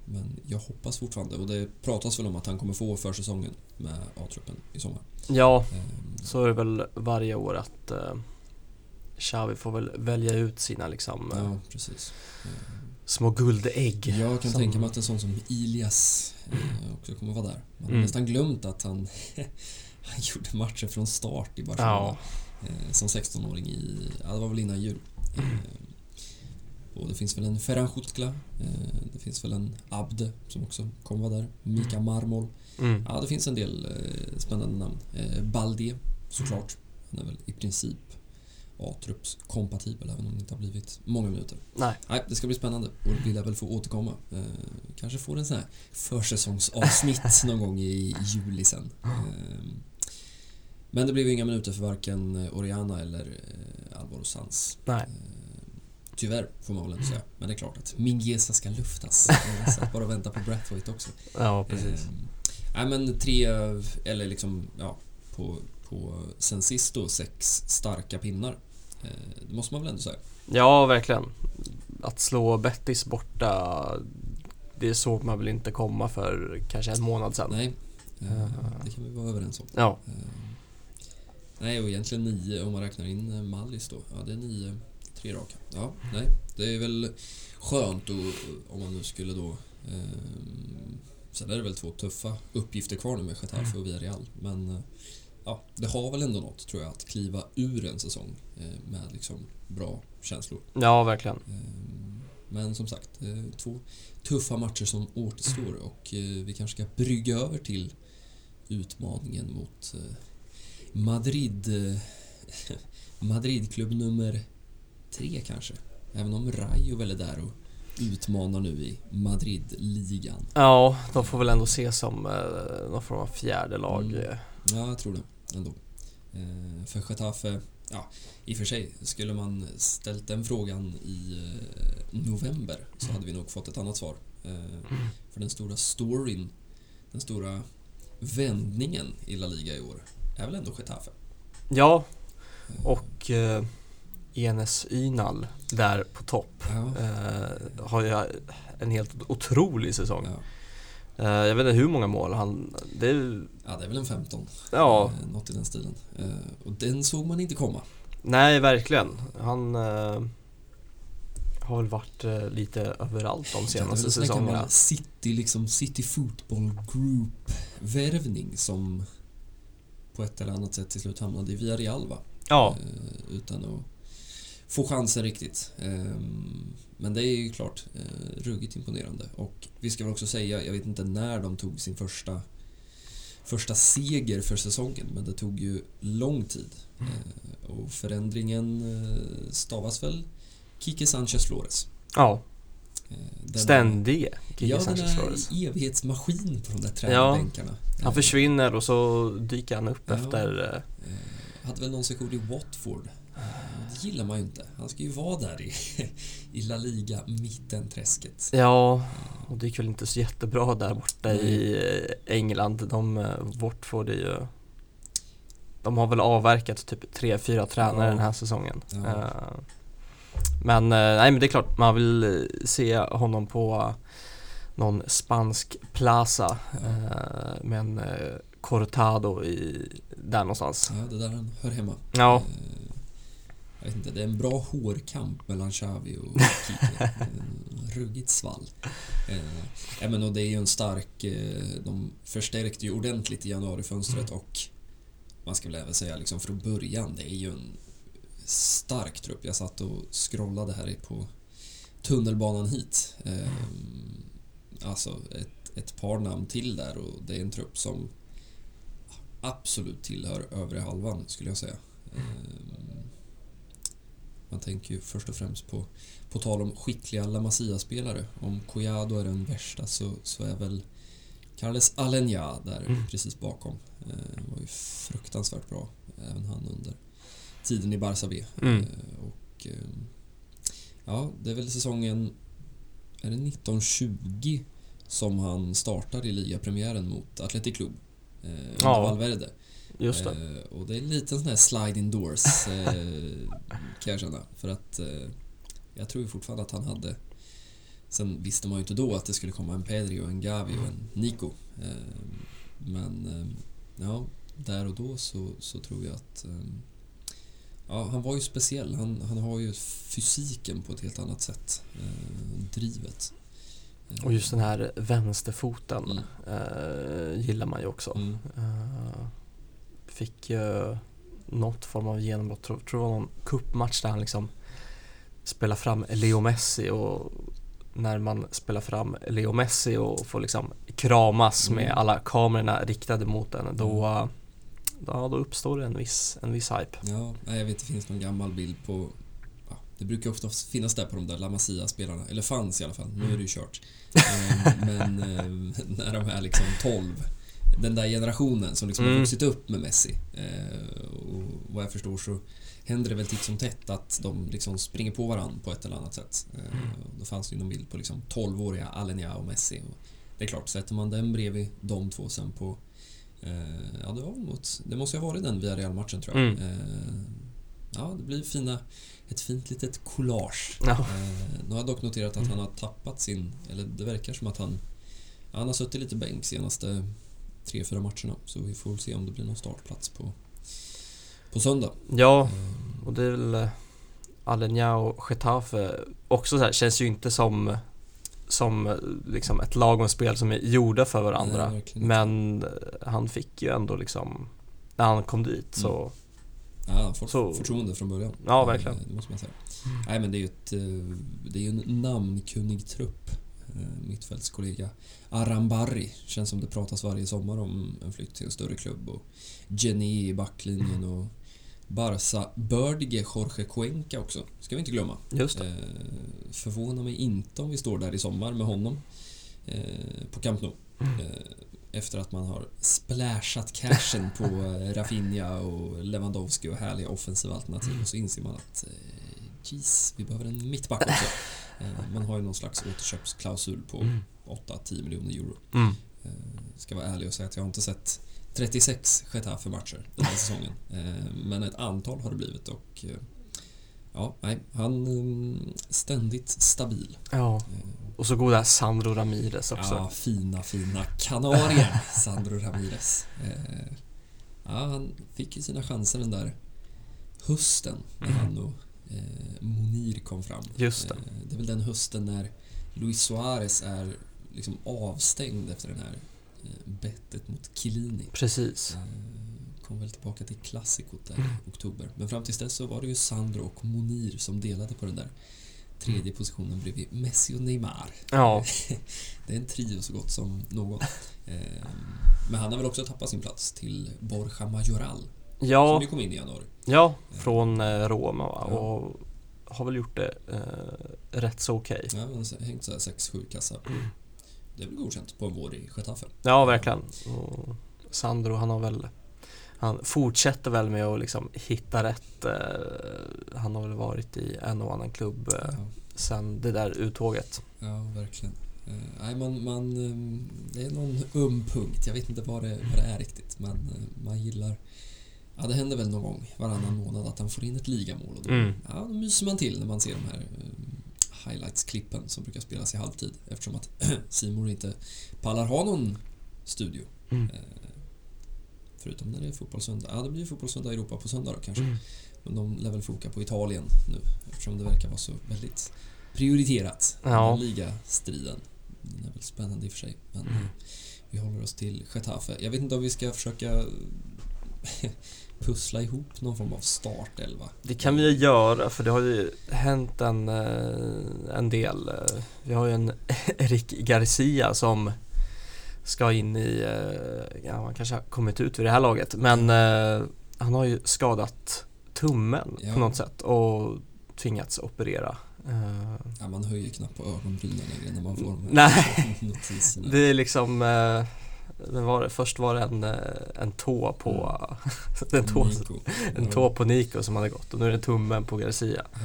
Men jag hoppas fortfarande, och det pratas väl om att han kommer få försäsongen med A-truppen i sommar. Ja, Eh, så är det väl varje år att eh, Xavi får väl välja ut sina liksom Ja, precis. Små guldägg. Jag kan som- tänka mig att en sån som Ilias eh, också kommer vara där. Man har Mm. nästan glömt att han, han gjorde matcher från start i Barcelona. Ja, Eh, som 16-åring i, ja det var väl innan jul. Eh, och det finns väl en Ferran Schutkla, det finns väl en Abde som också kommer vara där. Mika Marmol. mm. Ja, det finns en del spännande namn. Balde, såklart. Han är väl i princip A-trupps kompatibel även om det inte har blivit många minuter. nej. Nej, det ska bli spännande och vill jag väl få återkomma. Eh, kanske får en sån här försäsongsavsnitt någon gång i juli sen. Eh, men det blev inga minuter för varken Oriana eller eh, Alvaro Sanz. Nej. Eh, tyvärr, får man väl inte säga. Men det är klart att Mingueza ska luftas. Eh, så bara vänta på Brathwaite också. Ja, precis. Eh, nej men tre, eller liksom, ja, på, på sen sist då sex starka pinnar. Eh, det måste man väl ändå säga. Ja, verkligen. Att slå Bettis borta, det såg man väl inte komma för kanske en månad sedan. Nej, eh, Eh. det kan vi vara överens om. Ja, nej, och egentligen nio om man räknar in Mallis då. Ja, det är nio, tre raka. Ja, nej, det är väl skönt och, om man nu skulle då... Eh, sen är det väl två tuffa uppgifter kvar nu med Getafe och Villarreal. Men ja, det har väl ändå något tror jag att kliva ur en säsong eh, med liksom bra känslor. ja verkligen. Eh, Men som sagt, eh, två tuffa matcher som återstår och eh, vi kanske ska brygga över till utmaningen mot Madrid. Madridklubb nummer tre kanske. Även om Rayo väl är där och utmanar nu i Madrid-ligan. Ja, de får väl ändå ses som någon form av fjärde lag. Mm. Ja, jag tror det ändå. Eh, för Getafe, ja, i och för sig, skulle man ställt den frågan i eh, november så hade vi nog fått ett annat svar. Eh, för den stora storyn, den stora vändningen i La Liga i år är väl ändå Getafe. Ja, och eh, Enes Ynal där på topp Ja, eh, har ju en helt otrolig säsong. ja. Eh, jag vet inte hur många mål han... Det är, ja, det är väl en 15. ja, Eh, något i den stilen. Eh, och den såg man inte komma. nej verkligen. Han... Eh, Har väl varit eh, lite överallt de senaste säsongerna. City, liksom City Football Group-värvning som på ett eller annat sätt till slut hamnade i Villarreal va? Ja, Eh, utan att få chansen riktigt. Men det är ju klart eh, ruggigt imponerande. Och vi ska väl också säga, jag vet inte när de tog sin första första seger för säsongen, men det tog ju lång tid. Mm. Eh, Och förändringen eh, stavas väl Kike Sanchez Flores. ja. Eh, den- Ständige Kike Ja, den Sanchez Flores. är evighetsmaskin på de där tränarbänkarna. Han Eh, försvinner och så dyker han upp Ja. efter... eh, hade väl någon session i Watford. Eh, Det gillar man ju inte. Han ska ju vara där i, i La Liga, mittenträsket. Ja, och det gick väl inte så jättebra där borta Nej. i eh, England. De, eh, Watford är ju... De har väl avverkat typ tre, fyra tränare Ja. den här säsongen. Ja. Eh, Men, eh, nej men det är klart, man vill eh, se honom på eh, någon spansk plaza eh, med en eh, Cortado i, där någonstans. Ja, det där han hör hemma. Ja, Eh, Jag vet inte, det är en bra hårkamp mellan Xavi och Kike. Ruggigt svall. Eh, men och det är ju en stark... eh, De förstärkte ju ordentligt i januarifönstret och man ska väl även säga liksom från början, det är ju en stark trupp. Jag satt och scrollade här på tunnelbanan hit. Eh, Alltså ett, ett par namn till där och det är en trupp som absolut tillhör övre halvan skulle jag säga. Eh, Man tänker ju först och främst på, på tal om skickliga La Masia-spelare. Om Collado är den värsta så, så är väl Carles Alenya där Mm. precis bakom. Eh, var ju fruktansvärt bra, även han under tiden i Barça B. Mm. Eh, och eh, ja, det är väl säsongen är det 1920 som han startar i ligapremiären mot Athletic Club. Eh, Ja. Valverde. Just det. Eh, och det är en liten sån här sliding doors eh, kan jag känna. För att eh, jag tror fortfarande att han hade Sen visste man ju inte då att det skulle komma en Pedri och en Gavi och en Nico. Eh, men eh, ja, där och då så, så tror jag att eh, Ja, han var ju speciell. Han, han har ju fysiken på ett helt annat sätt. Drivet. Och just den här vänsterfoten Mm. gillar man ju också. Mm. Fick ju något form av genombrott, tror, tror det var någon cupmatch där han liksom spelar fram Leo Messi och när man spelar fram Leo Messi och får liksom kramas Mm. med alla kamerorna riktade mot en då, eh, ja, då uppstår det en viss, en viss hype. Ja, jag vet det finns någon gammal bild på... Ja, det brukar ofta finnas där på de där La Masia-spelarna, eller fanns i alla fall, nu är det ju kört. Eh, Men eh, när de är liksom 12, den där generationen som liksom har Mm. vuxit upp med Messi. eh, Och vad jag förstår så händer det väl titt som tätt att de liksom springer på varandra på ett eller annat sätt. Eh, Då fanns det ju någon bild på liksom 12-åriga Alenia och Messi. Och det är klart, sätter man den bredvid de två sen på Eh, ja, det, var mot, det måste ju ha varit den Villarreal-matchen tror jag. Mm. Eh, ja, det blir fina, ett fint litet collage. Ja. Eh, nu har jag dock noterat att han har tappat sin, eller det verkar som att han, han har suttit lite bänk senaste tre, fyra matcherna. Så vi får väl se om det blir någon startplats på, på söndag. Ja, Eh, och det är väl eh, Alenya och Getafe också så här, känns ju inte som som eh, liksom ett lag och en spel som är gjorda för varandra. Nej. Men eh, han fick ju ändå liksom när han kom dit så Ja, han har fått Så- förtroende från början. Ja, verkligen. Det måste man säga. Nej, men det är ju ett, det är en namnkunnig trupp. Eh, Mittfältskollega Arambarri. Känns som det pratas varje sommar om en flytt till en större klubb. Och Jenny i backlinjen och Barca Bördige Jorge Cuenca också. Ska vi inte glömma. just. Eh, förvånar mig inte om vi står där i sommar med honom eh, på Camp Nou. Mm. Eh, efter att man har splashat cashen på eh, Rafinha och Lewandowski och härliga offensiva alternativ och så inser man att eh, jeez, vi behöver en mittback också. Eh, man har ju någon slags återköpsklausul på Mm. 8-10 miljoner euro. Mm. Eh, ska vara ärlig och säga att jag har inte sett 36 Getafe-matcher den här säsongen. Eh, men ett antal har det blivit och ja, nej, han eh, ständigt stabil. Ja, och så goda Sandro Ramirez också. Ja, fina, fina kanarier, Sandro Ramirez. Ja, han fick ju sina chanser den där hösten när Mm. han och Monir kom fram. Just det. Eh, det är väl den hösten när Luis Suarez är liksom avstängd efter den här eh, bettet mot Chiellini. Precis. Eh, kom väl tillbaka till klassikot där i oktober. Men fram tills dess så var det ju Sandro och Monir som delade på den där tredje positionen bredvid Messi och Neymar. Ja, Det är en trio så gott som någon. Eh, Men han har väl också tappat sin plats till Borja Majoral som ja, ju kom in i januari. ja från eh, Roma va? Ja. och har väl gjort det eh, rätt så okej. Ja, han har hängt så här 6-7 kassar. Det är väl godkänt på en vår i Getafe. Ja, verkligen. Och Sandro, han har väl han fortsätter väl med att liksom hitta rätt. Eh, han har väl varit i en och annan klubb eh, Ja, sen det där uttåget. ja verkligen. Nej, man, man, det är någon öm punkt. Jag vet inte vad det, vad det är riktigt, men man gillar... Ja, det händer väl någon gång varannan månad att han får in ett ligamål. Och då, Mm. ja, då myser man till när man ser de här eh, highlights-klippen som brukar spelas i halvtid eftersom att Simon inte pallar ha någon studio. Mm. Eh, Förutom när det är fotbollssöndag. Ja, det blir ju fotbollssöndag i Europa på söndag då kanske. Mm. Men de lär väl foka på Italien nu eftersom det verkar vara så väldigt prioriterat. Ja. Den ligastriden. Den är väl spännande i och för sig. Men Mm. vi håller oss till Getafe. Jag vet inte om vi ska försöka pussla ihop någon form av startelva. Det kan vi göra för det har ju hänt en, eh, en del. Vi har ju en Eric Garcia som ska in i, eh, ja han kanske har kommit ut vid det här laget men eh, han har ju skadat tummen Ja. på något sätt och tvingats operera. Ja, man höjer knappt på ögonbrynen längre när man får de här Nej. Det är liksom, var det, först var det en, eh, en tå på, en, tå, en tå på Nico som hade gått och nu är det tummen på Garcia. Ja.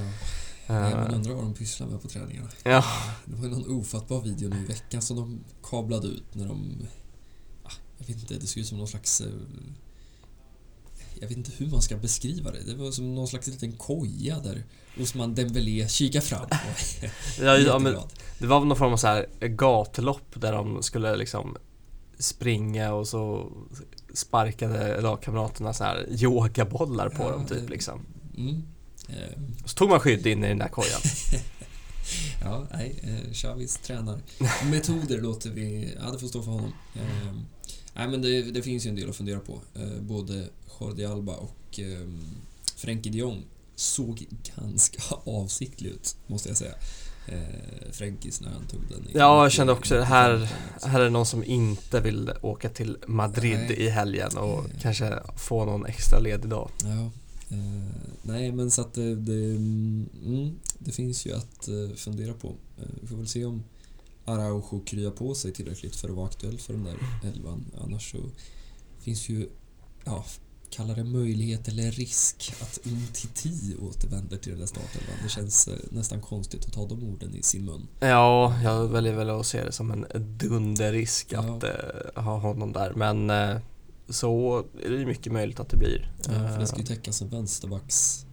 Nej, man Eh, undrar vad de pysslar med på träningarna. Ja. Det var ju någon ofattbar video nu i veckan som de kablade ut när de... ah, Jag vet inte, det såg ut som någon slags... eh, Jag vet inte hur man ska beskriva det. Det var som någon slags liten koja där Osman Dembélé kikar fram. Ja, ja, men det var någon form av så här gatlopp där de skulle liksom springa och så sparkade lagkamraterna så här yogabollar på Ja, dem typ liksom. Mm. Eh, så tog man skydd in i den där kojan. Ja, nej, eh, Xavis tränarmetoder låter vi... Ja, det får stå för honom. Eh, nej, men det, det finns ju en del att fundera på. Både Jordi Alba och Frenkie de Jong såg ganska avsiktlig ut, måste jag säga. Eh, Frenkies när han tog den. i- Ja, jag kände också det här- Här är någon som inte vill åka till Madrid Nej. i helgen och Eh. kanske få någon extra ledig dag. Ja. Eh, nej, men så att det, det, mm, det finns ju att eh, fundera på. Eh, vi får väl se om Araujo kryar på sig tillräckligt för att vara aktuell för den där elvan. Annars så finns ju, ja, kalla det möjlighet eller risk att Umtiti återvänder till den där startelvan. Det känns eh, nästan konstigt att ta de orden i sin mun. Ja, jag väljer väl att se det som en dunderrisk Ja. att eh, ha honom där. Men eh, så är det ju mycket möjligt att det blir. Ja, för det ska ju täckas en vänsterbacks...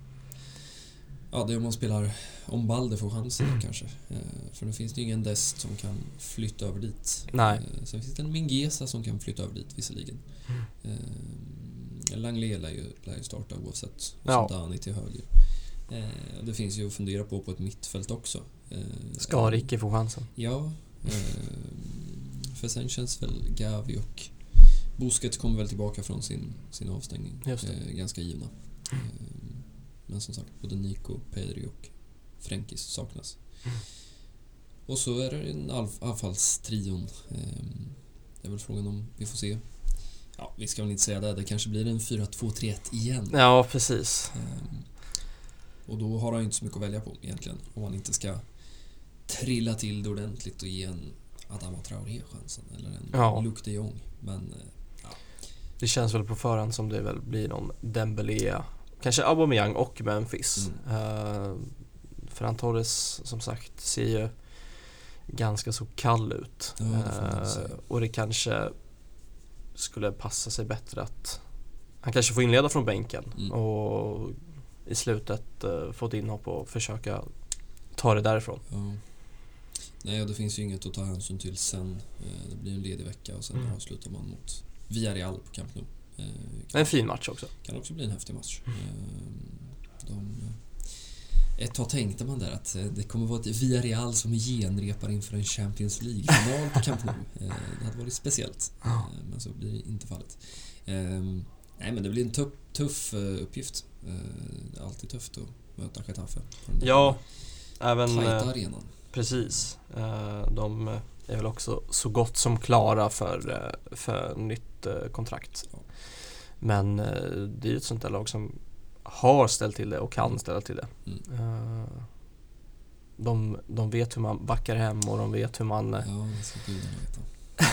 Ja, det är om man spelar... Om Balder får chansen då kanske. För nu finns det ju ingen Dest som kan flytta över dit. Nej. Sen finns det en Mingesa som kan flytta över dit visserligen. Eh, Langley lär ju, lär ju starta oavsett. Och Ja. så Dani till höger. Eh, och Det finns ju att fundera på på ett mittfält också. Eh, Ska Ricky få chansen? Ja. Eh, för sen känns väl Gavi och Busquets kommer väl tillbaka från sin, sin avstängning. Eh, ganska givna. Eh, men som sagt, både Nico, Pedri och Frenkis saknas. Mm. Och så är det en anf- anfallstrion. Eh, det är väl frågan om vi får se. Ja, vi ska väl inte säga det. Det kanske blir en 4-2-3-1 igen. Ja, precis. Ehm, Och då har han ju inte så mycket att välja på egentligen. Om han inte ska trilla till det ordentligt och ge en Adama Traoré chansen. Eller en Ja. Luke de Jong. Men eh, Det känns väl på förhand som det väl blir någon Dembélé, kanske Aubameyang och Memphis. Mm. Uh, Ferran Torres som sagt ser ju ganska så kall ut. Ja, det Eh, säga. och det kanske skulle passa sig bättre att han kanske får inleda från bänken Mm. och i slutet uh, få ett inhopp och försöka ta det därifrån. ja. Nej, och det finns ju inget att ta hänsyn till sen. Eh, Det blir en ledig vecka och sen Mm. avslutar man mot Villarreal på Camp Nou. Eh, kan, En fin match också. kan också bli en häftig match. Mm. Eh, De, ett tag tänkte man där att eh, det kommer vara ett Villarreal som genrepar inför en Champions League-final på Camp Nou. Eh, Det hade varit speciellt. Eh, men så blir det inte fallet. Ehm, Nej, men det blir en tuff, tuff uppgift. Det är alltid tufft att möta Getafe. på den där Ja, även... Arenan. Precis. De är väl också så gott som klara för, för nytt kontrakt. Men det är ju ett sånt där lag som har ställt till det och kan ställa till det. Mm. Eh, De, de vet hur man backar hem och de vet hur man, Ja,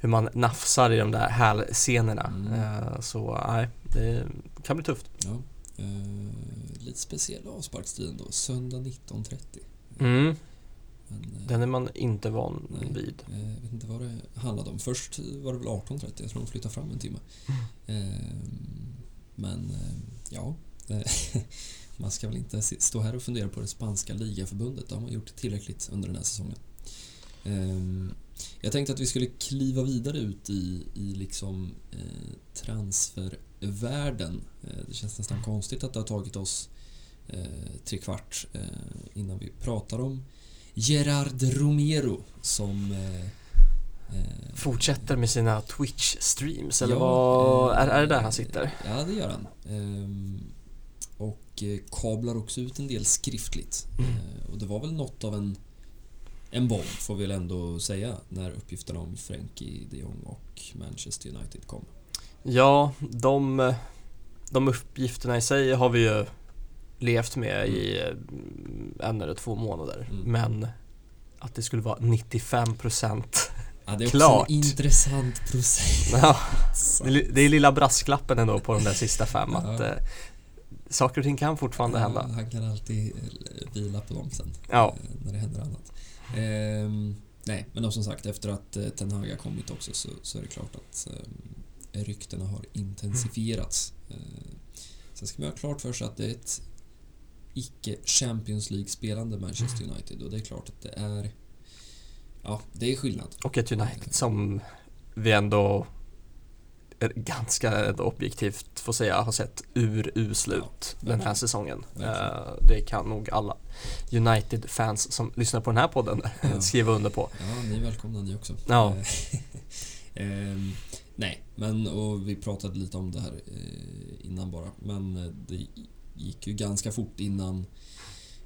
hur man nafsar i de där hälsenorna. Mm. Eh, Så nej, det kan bli tufft. Ja. Eh, lite speciell avsparkstid då. Söndag 19.30. Mm. Men, Den är man inte van Nej. vid. Jag vet inte vad det handlade om. Först var det väl 18.30. Jag tror de flyttade fram en timme. Mm. Eh, Men eh, ja, eh, man ska väl inte stå här och fundera på det spanska ligaförbundet. Det har man gjort tillräckligt under den här säsongen. Ehm, jag tänkte att vi skulle kliva vidare ut i, i liksom eh, transfervärlden. Eh, det känns nästan konstigt att det har tagit oss eh, tre kvart eh, innan vi pratar om Gerard Romero som eh, Fortsätter med sina Twitch-streams eller Ja, vad? eh, Är, är det där han sitter? Ja, det gör han. Ehm, och eh, kablar också ut en del skriftligt. Mm. Eh, och det var väl något av en, en bomb, får vi väl ändå säga, när uppgifterna om Frenkie de Jong och Manchester United kom. Ja, de, de uppgifterna i sig har vi ju levt med i eh, en eller två månader. Mm. Men att det skulle vara 95% Ja, det är också Klart. en intressant process. ja, det, är lilla brasklappen ändå på de där sista fem Ja. att eh, saker och ting kan fortfarande Ja, hända. Han kan alltid eh, vila på dem sen. Ja. eh, När det händer annat. Ehm, nej, men som sagt, efter att eh, Ten Hag har kommit också så, så är det klart att eh, ryktena har intensifierats. Eh, sen ska man ha klart för sig att det är ett icke Champions League-spelande Manchester United och det är klart att det är Ja, det är skillnad. Och ett United som vi ändå är ganska objektivt får säga har sett uruslut Ja, den här verkligen. säsongen. Verkligen. Eh, det kan nog alla United-fans som lyssnar på den här podden Ja. skriva under på. Ja, ni är välkomna ni också. Ja. Ehm, nej, men och vi pratade lite om det här eh, innan bara. Men eh, det gick ju ganska fort innan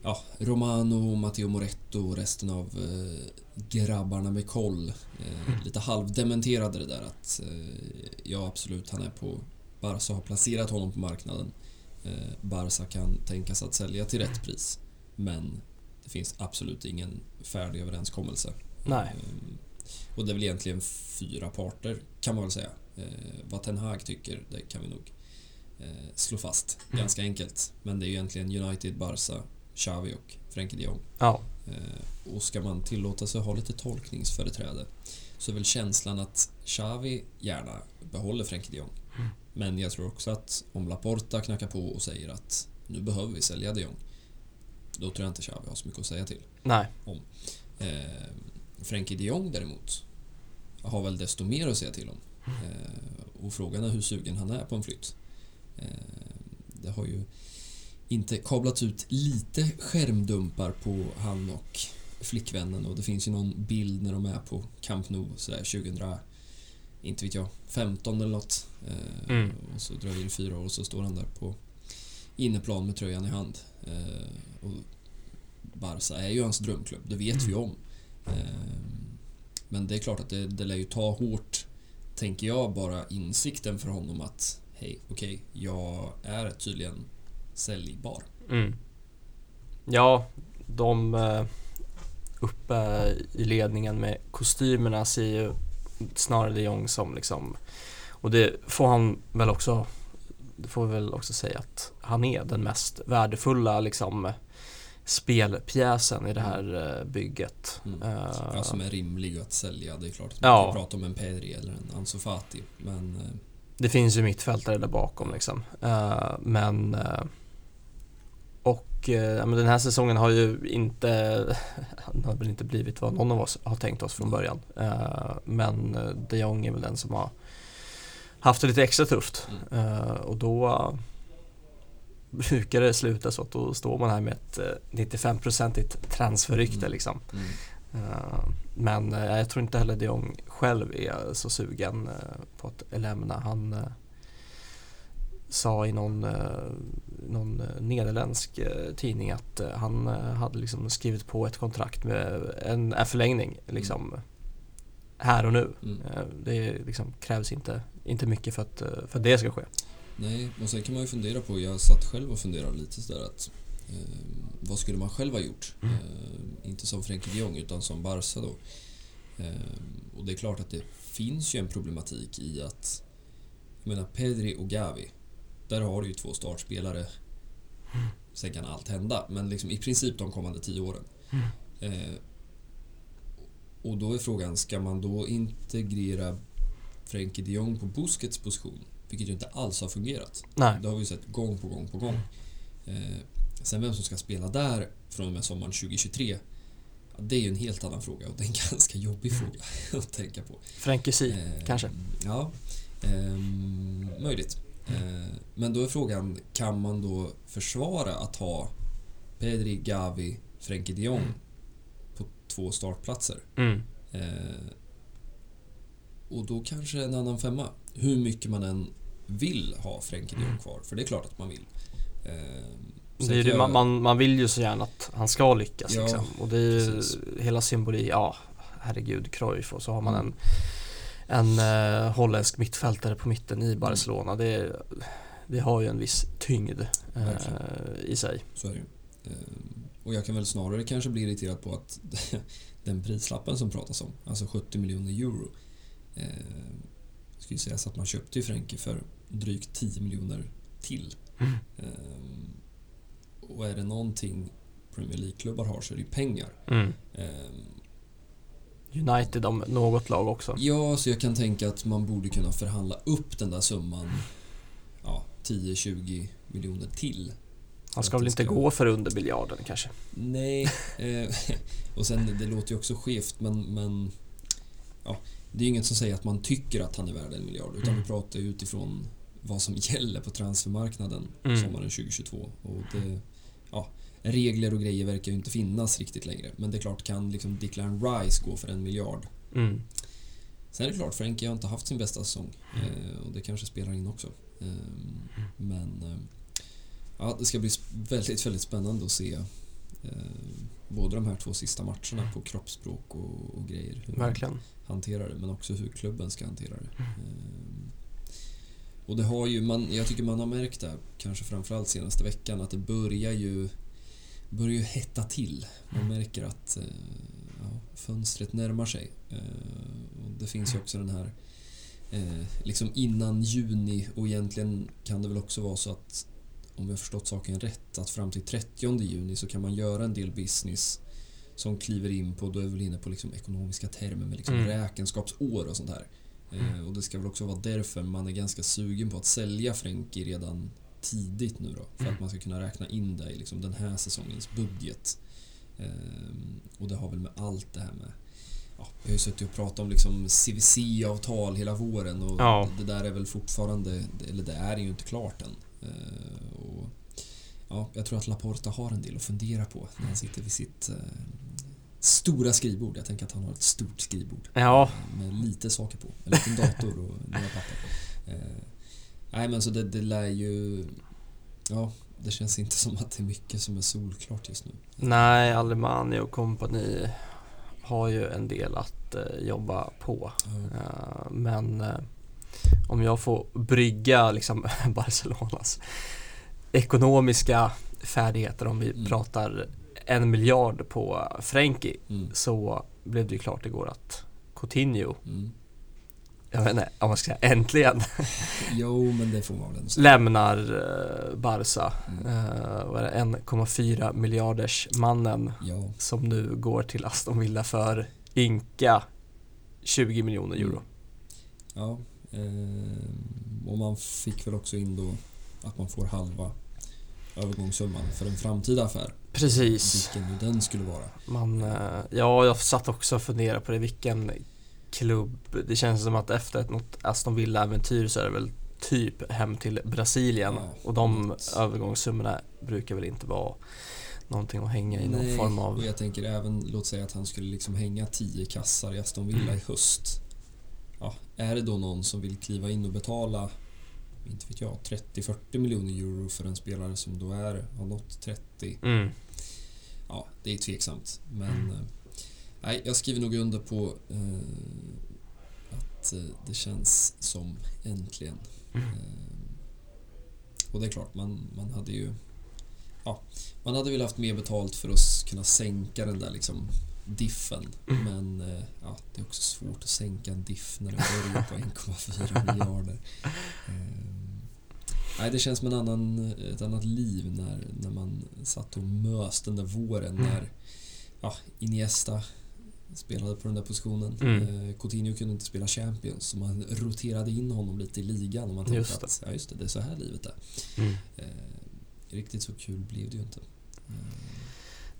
ja, Romano, Matteo Moretto och resten av eh, grabbarna med koll eh, lite halvdementerade det där att eh, ja absolut han är på Barca har placerat honom på marknaden. Eh, Barca kan tänka sig att sälja till rätt pris. Men det finns absolut ingen färdig överenskommelse. Nej. Ehm, Och det är väl egentligen fyra parter kan man väl säga. Eh, vad Ten Hag tycker, det kan vi nog eh, slå fast. Ganska enkelt. Men det är ju egentligen United, Barca, Xavi och Frenkie de Jong. Ja, Eh, och ska man tillåta sig att ha lite tolkningsföreträde så är väl känslan att Xavi gärna behåller Frenkie de Jong. Mm. Men jag tror också att om Laporta knackar på och säger att nu behöver vi sälja de Jong. Då tror jag inte Xavi har så mycket att säga till. nej. Eh, Frenkie de Jong däremot har väl desto mer att säga till om. Eh, och frågan är hur sugen han är på en flytt. Eh, det har ju inte kablats ut lite skärmdumpar på han och flickvännen och det finns ju någon bild när de är på Camp Nou sådär 2000 inte vet jag, 15 eller något. Eh, Mm. Och så dröjer det fyra år och så står han där på inneplan med tröjan i hand. Eh, och Barca är ju hans drömklubb, det vet vi ju om. Ehm, Men det är klart att det, det lär ju ta hårt, tänker jag, bara insikten för honom att hej, okej, jag är tydligen säljbar. Mm. Ja, de eh, uppe i ledningen med kostymerna ser ju snarare de Jong som liksom och det får han väl också det får vi väl också säga att han är den mest värdefulla liksom spelpjäsen i det här eh, bygget. Mm. Ja, som är rimlig att sälja. Det är klart att Ja. man kan prata om en Pedri eller en Ansu Fati, men eh, Det finns ju mittfältare där bakom liksom. Eh, men eh, och eh, men den här säsongen har ju inte den har väl inte blivit vad någon av oss har tänkt oss från början. Eh, men eh, de Jong är väl den som har haft det lite extra tufft. Mm. Eh, och då brukar det sluta så att då står man här med ett eh, 95-procentigt transferrykte Mm. liksom. Mm. Eh, Men eh, jag tror inte heller de Jong själv är så sugen eh, på att lämna. Han eh, sa i någon, eh, någon eh, nederländsk eh, tidning att han hade liksom skrivit på ett kontrakt med en förlängning liksom här och nu. Mm. Det liksom krävs inte, inte mycket för att, för att det ska ske. Nej, och sen kan man ju fundera på, jag satt själv och funderade lite sådär att eh, vad skulle man själv ha gjort? Mm. Eh, inte som Frenkie de Jong utan som Barca då. Eh, och det är klart att det finns ju en problematik i att jag menar Pedri och Gavi, där har du ju två startspelare. Sen kan allt hända, men liksom i princip de kommande tio åren. Eh, och då är frågan, ska man då integrera Frenkie de Jong på Busquets position? Vilket ju inte alls har fungerat. Nej. Det har vi sett gång på gång på gång. Eh, sen vem som ska spela där från och med sommaren 2023 ja, Det är ju en helt annan fråga och det är en ganska jobbig fråga att tänka på. Frenkie Si, Eh, kanske. Ja, ehm, möjligt. Eh, men då är frågan, kan man då försvara att ha Pedri, Gavi, Frenkie de Jong på två startplatser? Mm. Eh, och då kanske en annan femma. Hur mycket man än vill ha Frenkie de Jong kvar, för det är klart att man vill. Eh, Det är det, man, man, man vill ju så gärna att han ska lyckas Ja, liksom. Och det är ju precis. hela symboli, ja herregud Cruyff och så har man Mm. en, en eh, holländsk mittfältare på mitten i Barcelona. Det, det har ju en viss tyngd eh, i sig. Så är det ju. Ehm, Och jag kan väl snarare kanske bli irriterad på att den prislappen som pratas om, alltså 70 miljoner euro. Eh, ska ju sägas att man köpte ju Frenkie för drygt 10 miljoner till. Mm. Ehm, och är det någonting Premier League-klubbar har så är det ju pengar. Mm. Ehm, United om något lag också. ja, så jag kan tänka att man borde kunna förhandla upp den där summan ja, 10-20 miljoner till. Han ska väl inte ska- gå för under biljarden kanske. Nej, eh, och sen det låter ju också skevt men, men ja, det är ju inget som säger att man tycker att han är värd en miljard utan vi pratar utifrån vad som gäller på transfermarknaden Mm. sommaren 2022. Och det, regler och grejer verkar ju inte finnas riktigt längre. Men det är klart, kan liksom Declan Rice gå för en miljard? Mm. Sen är det klart, Frenkie har inte haft sin bästa säsong. Eh, och det kanske spelar in också. Eh, men eh, ja, det ska bli väldigt, väldigt spännande att se eh, både de här två sista matcherna på kroppsspråk och, och grejer. Hur man Verkligen. hanterar det, men också hur klubben ska hantera det. Eh, och det har ju, man, jag tycker man har märkt det, kanske framförallt senaste veckan, att det börjar ju börjar ju hetta till. Man märker att eh, ja, fönstret närmar sig. Eh, och det finns ju också den här eh, liksom innan juni och egentligen kan det väl också vara så att om vi har förstått saken rätt att fram till 30 juni så kan man göra en del business som kliver in på, då är vi väl inne på liksom ekonomiska termer med liksom Mm. räkenskapsår och sånt här. Eh, och det ska väl också vara därför man är ganska sugen på att sälja Frenkie redan tidigt nu då. För att man ska kunna räkna in det i liksom den här säsongens budget. Ehm, och det har väl med allt det här med Ja, vi har ju suttit och pratat om liksom CVC-avtal hela våren och Ja. det där är väl fortfarande, eller det är ju inte klart än. Eh, och, ja, jag tror att Laporta har en del att fundera på när han sitter vid sitt eh, stora skrivbord. Jag tänker att han har ett stort skrivbord Ja, med lite saker på. En liten dator och några papper. Eh, nej men så det, det lär ju... Ja, det känns inte som att det är mycket som är solklart just nu. nej, Alemani och kompani har ju en del att eh, jobba på. Ja, Eh, men eh, om jag får brygga liksom Barcelonas ekonomiska färdigheter om vi Mm. pratar en miljard på Frenkie mm, så blev det ju klart igår att Coutinho, mm. Jag vet inte om man ska säga äntligen, Jo, men det får man väl ändå säga. lämnar eh, Barca. Mm. Eh, vad är det, 1,4 miljarders mannen Ja, som nu går till Aston Villa för ynka 20 miljoner euro. Mm. ja. Eh, och man fick väl också in då att man får halva övergångssumman för en framtida affär. Precis. Vilken den skulle vara. Man, eh, ja, jag satt också och funderade på det. Vilken klubb? Det känns som att efter ett något Aston Villa-äventyr så är det väl typ hem till Brasilien Ja, och de något. övergångssummorna brukar väl inte vara någonting att hänga i någon Nej, form av... och jag tänker även, låt säga att han skulle liksom hänga 10 kassar i Aston Villa i höst. Ja, är det då någon som vill kliva in och betala, inte vet jag, 30-40 miljoner euro för en spelare som då är, har nått 30? Mm. Ja, det är tveksamt. Men eh, nej, jag skriver nog under på eh, att eh, det känns som äntligen. Mm. Eh, och det är klart, man, man hade ju... Ja, man hade väl haft mer betalt för att kunna sänka den där liksom diffen. Mm. Men eh, ja, det är också svårt att sänka en diff när den börjar på 1,4 miljarder. Eh, nej, det känns som en annan, ett annat liv när, när man satt och mös den där våren Mm. när ja, Iniesta spelade på den där positionen. Mm. Eh, Coutinho kunde inte spela Champions så man roterade in honom lite i ligan och man tänkte Just att ja, just det, det är så här livet är. Mm. Eh, riktigt så kul blev det ju inte. Eh,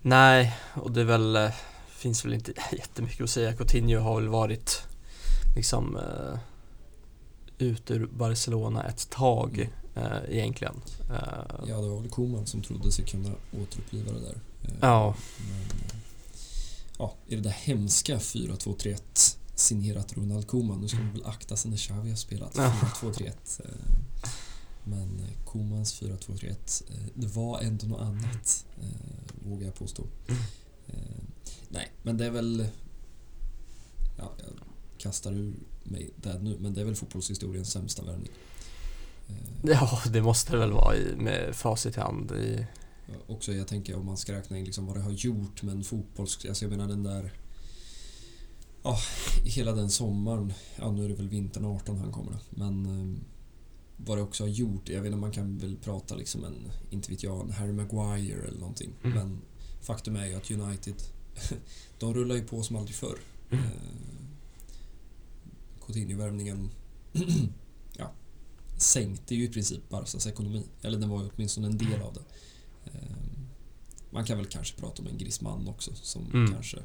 Nej, och det är väl, finns väl inte jättemycket att säga. Coutinho har väl varit liksom uh, ut ur Barcelona ett tag eh, egentligen. Eh, ja, det var väl Koman som trodde sig kunna återuppliva det där. Eh, Ja. Men, ja, i det där hemska 4-2-3-1 signerat Ronald Koeman. Nu ska man väl akta sig när Xavi har spelat Ja. 4-2-3-1. eh, Men eh, Koemans 4-2-3-1, eh, det var ändå något annat, vågar jag påstå. Nej, men det är väl... Ja, jag kastar ur mig det nu, men det är väl fotbollshistoriens sämsta värvning. Ja, det måste det väl vara i, med facit i hand. I, Också jag tänker om man ska räkna in liksom vad det har gjort med en fotbolls... Alltså jag menar den där... Ja, hela den sommaren. Ja, nu är det väl vintern 18 han kommer då. Men eh, vad det också har gjort. Jag vet inte, man kan väl prata liksom en, inte vet jag, en Harry Maguire eller någonting. Mm. Men faktum är ju att United, de rullar ju på som aldrig förr. Mm. Eh, Coutinho-värvningen ja, sänkte ju i princip Barcas ekonomi. Eller den var ju åtminstone en del av det. Eh, Man kan väl kanske prata om en Griezmann också som Mm. kanske...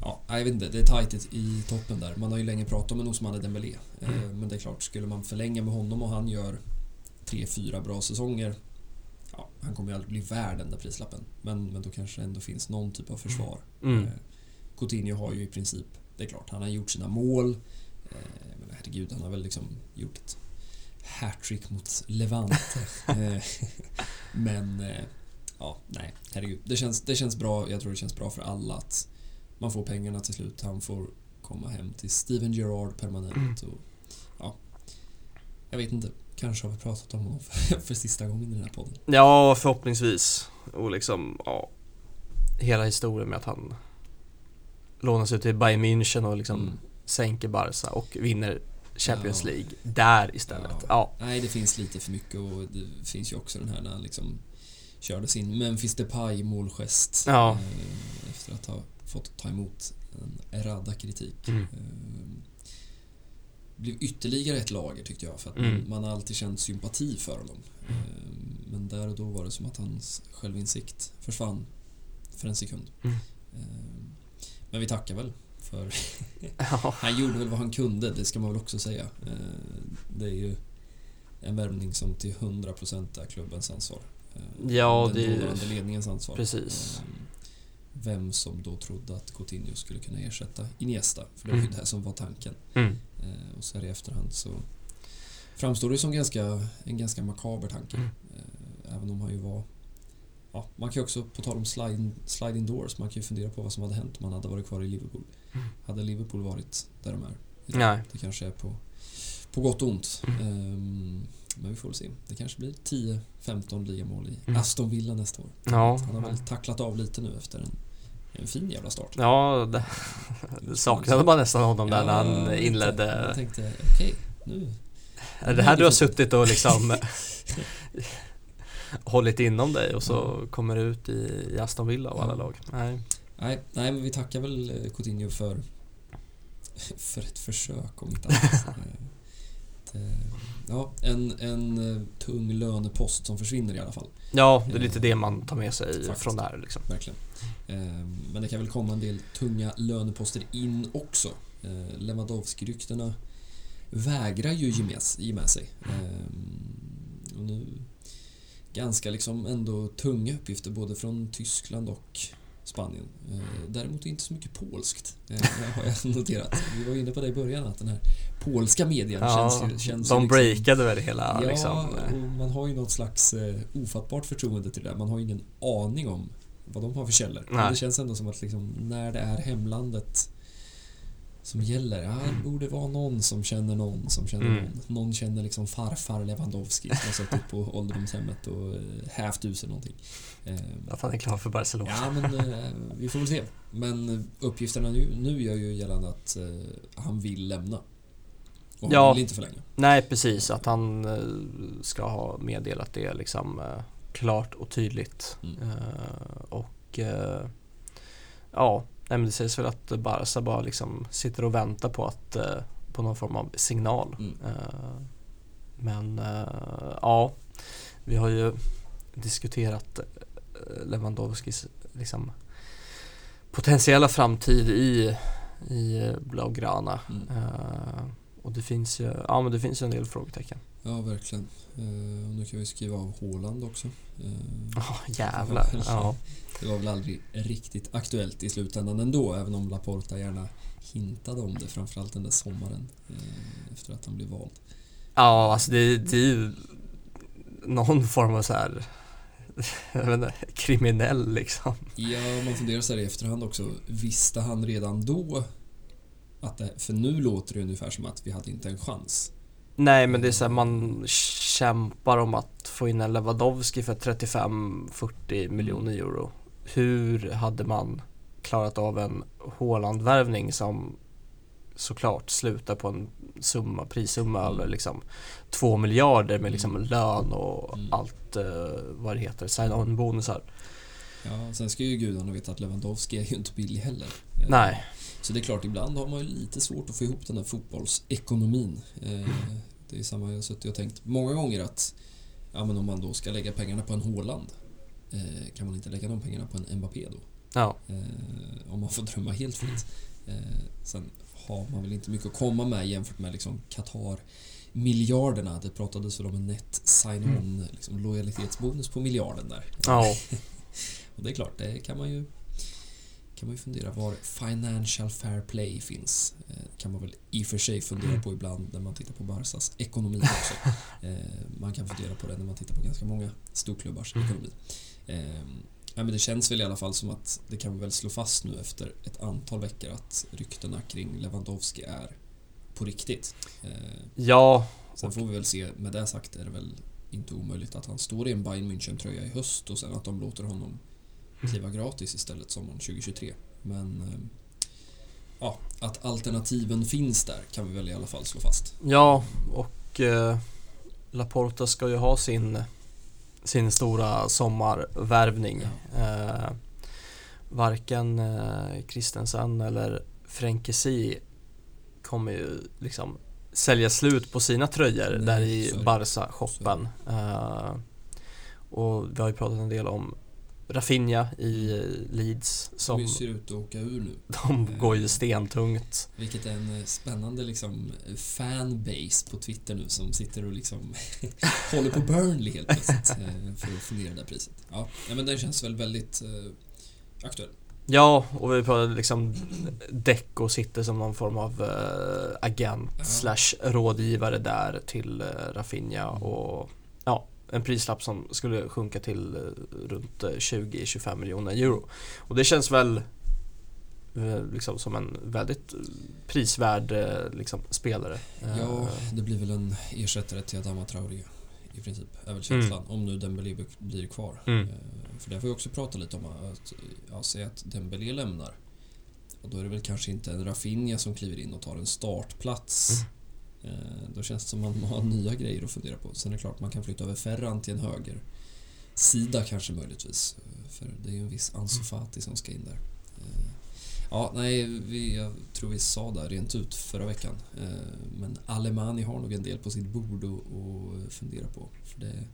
Ja, jag vet inte. Det är tajt i- toppen där. Man har ju länge pratat om en Ousmane Dembélé. Eh, Mm. Men det är klart, skulle man förlänga med honom och han gör tre, fyra bra säsonger Ja, han kommer ju aldrig bli värd den där prislappen. Men, men då kanske det ändå finns någon typ av försvar. mm. Eh, Coutinho har ju i princip, det är klart, han har gjort sina mål. Men herregud, han har väl liksom gjort hattrick mot Levante. Eh, men, eh, ja, nej, herregud. Det känns, det känns bra, jag tror det känns bra för alla att man får pengarna till slut. Han får komma hem till Steven Gerrard permanent. Och, ja, jag vet inte, kanske har vi pratat om honom för, för sista gången i den här podden. Ja, förhoppningsvis. Och liksom, ja. Hela historien med att han lånas ut till Bayern München och liksom Mm. sänker Barca och vinner Champions. League där istället. Ja. Nej, det finns lite för mycket och det finns ju också den här när han liksom körde sin Memphis Depay målgest Ja. eh, efter att ha fått ta emot en radda kritik. Mm. Eh, blev ytterligare ett lager tyckte jag för att Mm. man, har alltid känt sympati för honom. Eh, men där och då var det som att hans självinsikt försvann för en sekund. Mm. Men vi tackar väl för Ja. han gjorde väl vad han kunde, det ska man väl också säga. Eh, Det är ju en värvning som till 100% är klubbens ansvar. Eh, Ja, Den det är ju- dåvarande ledningens ansvar. Precis. Eh, Vem som då trodde att Coutinho skulle kunna ersätta Iniesta, för det var ju Mm. det som var tanken. Mm. Och så här i efterhand så framstår det som ganska, en ganska makaber tanke. Mm. Även om han ju var... Ja, man kan ju också, på tal om sliding, sliding doors, man kan ju fundera på vad som hade hänt om han hade varit kvar i Liverpool. Hade Liverpool varit där de är idag? Nej. Det kanske är på, på gott och ont. Ehm, men vi får väl se. Det kanske blir 10-15 ligamål i Mm. Aston Villa nästa år. Ja. Han har väl tacklat av lite nu efter en, en fin jävla start. Ja, det, det saknade man nästan honom där när han inledde. Jag tänkte, okej, nu... Är det här du har suttit och liksom hållit inom dig och så kommer du ut i, i Aston Villa och alla Ja. lag? Nej. Nej, nej, men vi tackar väl eh, Coutinho för, för ett försök om inte annat. Eh, ja, en, en eh, tung lönepost som försvinner i alla fall. Ja, det är lite det man tar med sig Faktiskt. från det här liksom. Verkligen. Men det kan väl komma en del tunga löneposter in också. Lewandowski-ryktena vägrar ju ge med, ge med sig. Och nu ganska liksom ändå tunga uppgifter både från Tyskland och Spanien. Eh, däremot inte så mycket polskt eh, har jag noterat. Vi var inne på det i början att den här polska median ja, känns ju... Känns de liksom, breakade väl hela ja, liksom. och man har ju något slags eh, ofattbart förtroende till det. Man har ju ingen aning om vad de har för källor. Men det känns ändå som att liksom, när det är hemlandet som gäller. Ja, det borde vara någon som känner någon som känner mm. någon. Någon känner liksom farfar Lewandowski som har suttit på ålderdomshemmet och eh, hävt ur sig någonting. Att han är klar för Barcelona. Ja, men eh, vi får väl se. Men uppgifterna nu, nu gör ju gällande att eh, han vill lämna. Och han ja, vill inte förlänga. Nej, precis. Att han ska ha meddelat det liksom klart och tydligt. Mm. Och ja, Nej men det sägs väl att Barca bara liksom sitter och väntar på att eh, på någon form av signal. Mm. Eh, men eh, ja, vi har ju diskuterat Lewandowskis liksom, potentiella framtid i, i Blaugrana. Mm. och det finns ju ja, men det finns ju en del frågetecken. Ja, verkligen. Och nu kan vi skriva av Håland också. Oh, jävlar. Ja. Det var väl aldrig riktigt aktuellt i slutändan ändå, även om Laporta gärna hintade om det, framförallt den där sommaren eh, efter att han blev vald. Ja, alltså det, det är ju någon form av så här jag vet inte, kriminell liksom. Ja, man funderar så här i efterhand också. Visste han redan då att det, för nu låter det ungefär som att vi hade inte en chans. Nej, men det är så här, man kämpar om att få in en Lewandowski för 35-40 miljoner euro hur hade man klarat av en Håland-värvning som såklart slutar på en summa, prissumma mm. över liksom två miljarder med liksom mm. lön och mm. allt uh, vad det heter, sign-on bonusar. Ja, sen ska ju gudarna veta att Lewandowski är ju inte billig heller. Nej. Så det är klart, ibland har man ju lite svårt att få ihop den här fotbollsekonomin. Det är samma jag har suttit och tänkt många gånger att ja, men om man då ska lägga pengarna på en Håland Eh, kan man inte lägga de pengarna på en Mbappé då? Ja. Eh, om man får drömma helt fritt. Eh, sen har man väl inte mycket att komma med jämfört med liksom Qatar miljarderna. Det pratades väl om en net sign-on mm. liksom lojalitetsbonus på miljarden där. Ja. och det är klart, det kan man ju kan man ju fundera var financial fair play finns. Det kan man väl i och för sig fundera på ibland när man tittar på Barsas ekonomi också. Man kan fundera på det när man tittar på ganska många storklubbars ekonomi. Eh, ja, men det känns väl i alla fall som att det kan vi väl slå fast nu efter ett antal veckor att ryktena kring Lewandowski är på riktigt. Eh, ja. Sen får vi väl se, med det sagt är det väl inte omöjligt att han står i en Bayern München-tröja i höst och sen att de låter honom kliva gratis istället sommaren 2023. Men eh, ja, att alternativen finns där kan vi väl i alla fall slå fast. Ja, och eh, Laporta ska ju ha sin sin stora sommarvärvning. Ja. Eh, varken eh, Christensen eller Fränkesi kommer ju liksom sälja slut på sina tröjor Nej, där i Barca-shoppen. Eh, och vi har ju pratat en del om Rafinha i Leeds. Som ser ut att åka ur nu. De går ju stentungt. Vilket är en eh, spännande liksom fanbase på Twitter nu som sitter och liksom håller på Burnley helt plötsligt eh, för att få ner det där priset. Ja, men den känns väl väldigt aktuell. Ja, och vi pratade liksom Deco sitter som någon form av agent slash rådgivare där till Rafinha och ja, en prislapp som skulle sjunka till eh, runt 20-25 eh, miljoner euro. Och det känns väl eh, liksom som en väldigt prisvärd liksom, spelare. Ja, det blir väl en ersättare till Adama Traoré i princip, är väl känslan. Mm. Om nu Dembélé blir kvar. Mm. För det får vi också prata lite om. Att, ja, säg att Dembélé lämnar. Och då är det väl kanske inte en Rafinha som kliver in och tar en startplats. Mm. Eh, då känns det som att man har nya grejer att fundera på. Sen är det klart, man kan flytta över Ferran till en höger sida kanske möjligtvis. Eh, för det är ju en viss Ansu Fati som ska in där. Eh, ja, nej, vi, jag tror vi sa det rent ut förra veckan. Men Alemani har nog en del på sitt bord att fundera på. För det,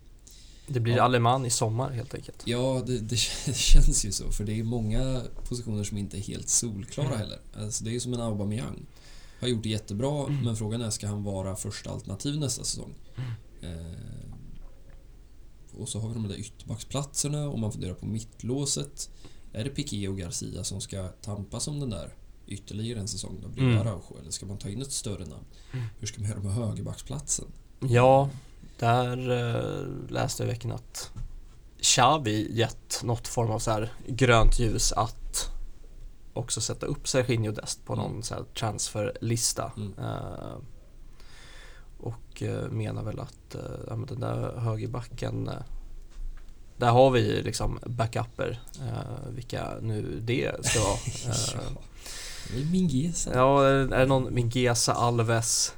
det blir ja. Aleman i sommar helt enkelt. Ja, det, det, känns ju så. För det är många positioner som inte är helt solklara mm. heller. Alltså, det är ju som en Aubameyang. Har gjort det jättebra, Mm. men frågan är ska han vara första alternativ nästa säsong? Mm. Eh, och så har vi de där ytterbacksplatserna och man funderar på mittlåset. Är det Piqué och Garcia som ska tampas om den där ytterligare en säsong? Då blir Mm. Araujo, eller ska man ta in ett större namn? Hur ska man göra med högerbacksplatsen? Ja, där eh, läste jag i veckan att Xavi gett något form av så här grönt ljus att också sätta upp Serginho Dest på någon Mm. så transferlista. Mm. Eh, och eh, menar väl att eh, ja, men den där högerbacken där har vi liksom backuper, vilka nu det ska vara. Ja, det är Mingueza. ja, är det någon Mingueza, Alves,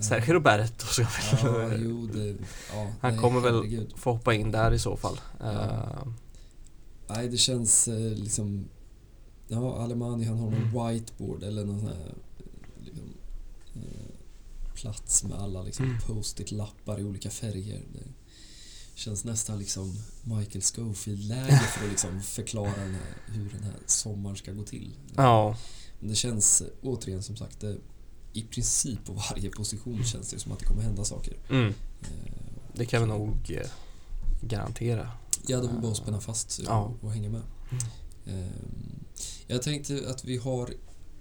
Sergio Roberto ska väl Ja, jo, det, ja, Han nej, kommer väl herregud. få hoppa in där i så fall. Ja. Eh, Nej, det känns liksom... Ja, Alemani han har Mm. någon whiteboard eller någon sån här eh, liksom, eh, plats med alla liksom, Mm. post-it-lappar i olika färger. Det känns nästan liksom Michael Scofield-läge för att liksom förklara den här, hur den här sommaren ska gå till. ja, Men det känns eh, återigen som sagt, det, i princip på varje position känns det som att det kommer hända saker. mm, Eh, det kan vi nog eh, garantera. Ja, det var bara att spänna fast sig Ja. och, och hänga med. Ehm, Jag tänkte att vi har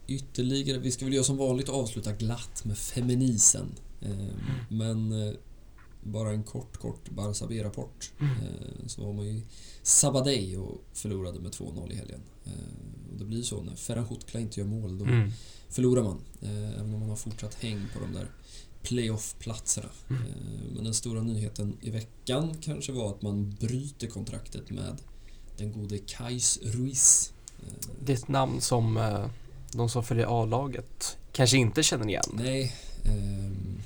ytterligare, vi ska väl göra som vanligt avsluta glatt med feminisen. Ehm, Men eh, bara en kort, kort Barça B-rapport. Ehm, Så var man ju Sabadell och förlorade med 2-0 i helgen. Ehm, Och det blir så när Ferran Hutkla inte gör mål, då Mm. förlorar man. Även om man har fortsatt häng på de där playoff-platserna. Mm. Men den stora nyheten i veckan kanske var att man bryter kontraktet med den gode Kais Ruiz. Eh, Det är ett namn som eh, de som följer A-laget kanske inte känner igen. Nej, ehm,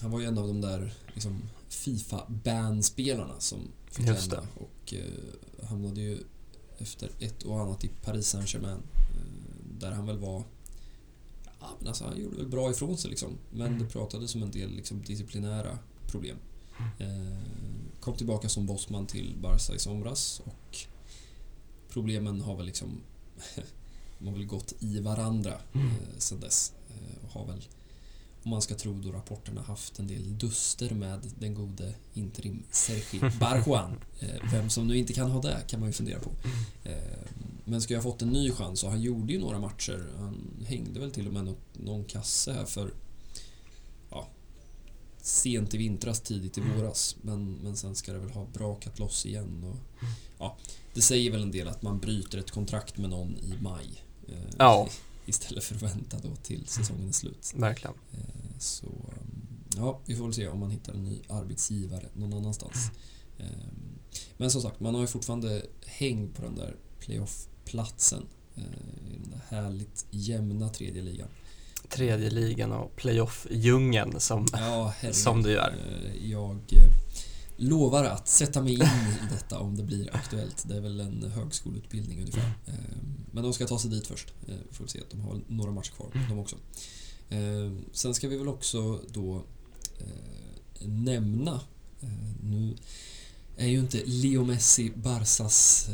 han var ju en av de där liksom, Fifa-ban-spelarna som fick Just lämna och eh, hamnade ju efter ett och annat i Paris Saint-Germain. Eh, där han väl var... Ja, men alltså han gjorde väl bra ifrån sig liksom. Men Mm. det pratades om en del liksom, disciplinära problem. Eh, kom tillbaka som bossman till Barca i somras och problemen har väl liksom de har väl gått i varandra Mm. eh, sedan dess. Eh, och har väl, om man ska tro då rapporterna, haft en del duster med den gode interim Sergi Barjuan. Eh, vem som nu inte kan ha det kan man ju fundera på. Eh, men ska jag ha fått en ny chans och han gjorde ju några matcher. Han hängde väl till och med något, någon kasse här för sent i vintras, tidigt i våras. Men, men sen ska det väl ha brakat loss igen. Och, ja, det säger väl en del att man bryter ett kontrakt med någon i maj. Eh, Ja. Istället för att vänta då till säsongen är slut. Verkligen. Eh, Så um, ja, vi får väl se om man hittar en ny arbetsgivare någon annanstans. Ehm, Men som sagt, man har ju fortfarande häng på den där playoff-platsen eh, i den där härligt jämna tredje ligan. Tredje ligan och playoff-djungeln som... Ja. Som du gör. Eh, Jag eh, lovar att sätta mig in i detta om det blir aktuellt. Det är väl en högskoleutbildning ungefär. Ehm, Men de ska ta sig dit först. Eh, Vi får se att de har några matcher kvar, de också. Sen ska vi väl också då eh, nämna, eh, nu är ju inte Leo Messi Barsas,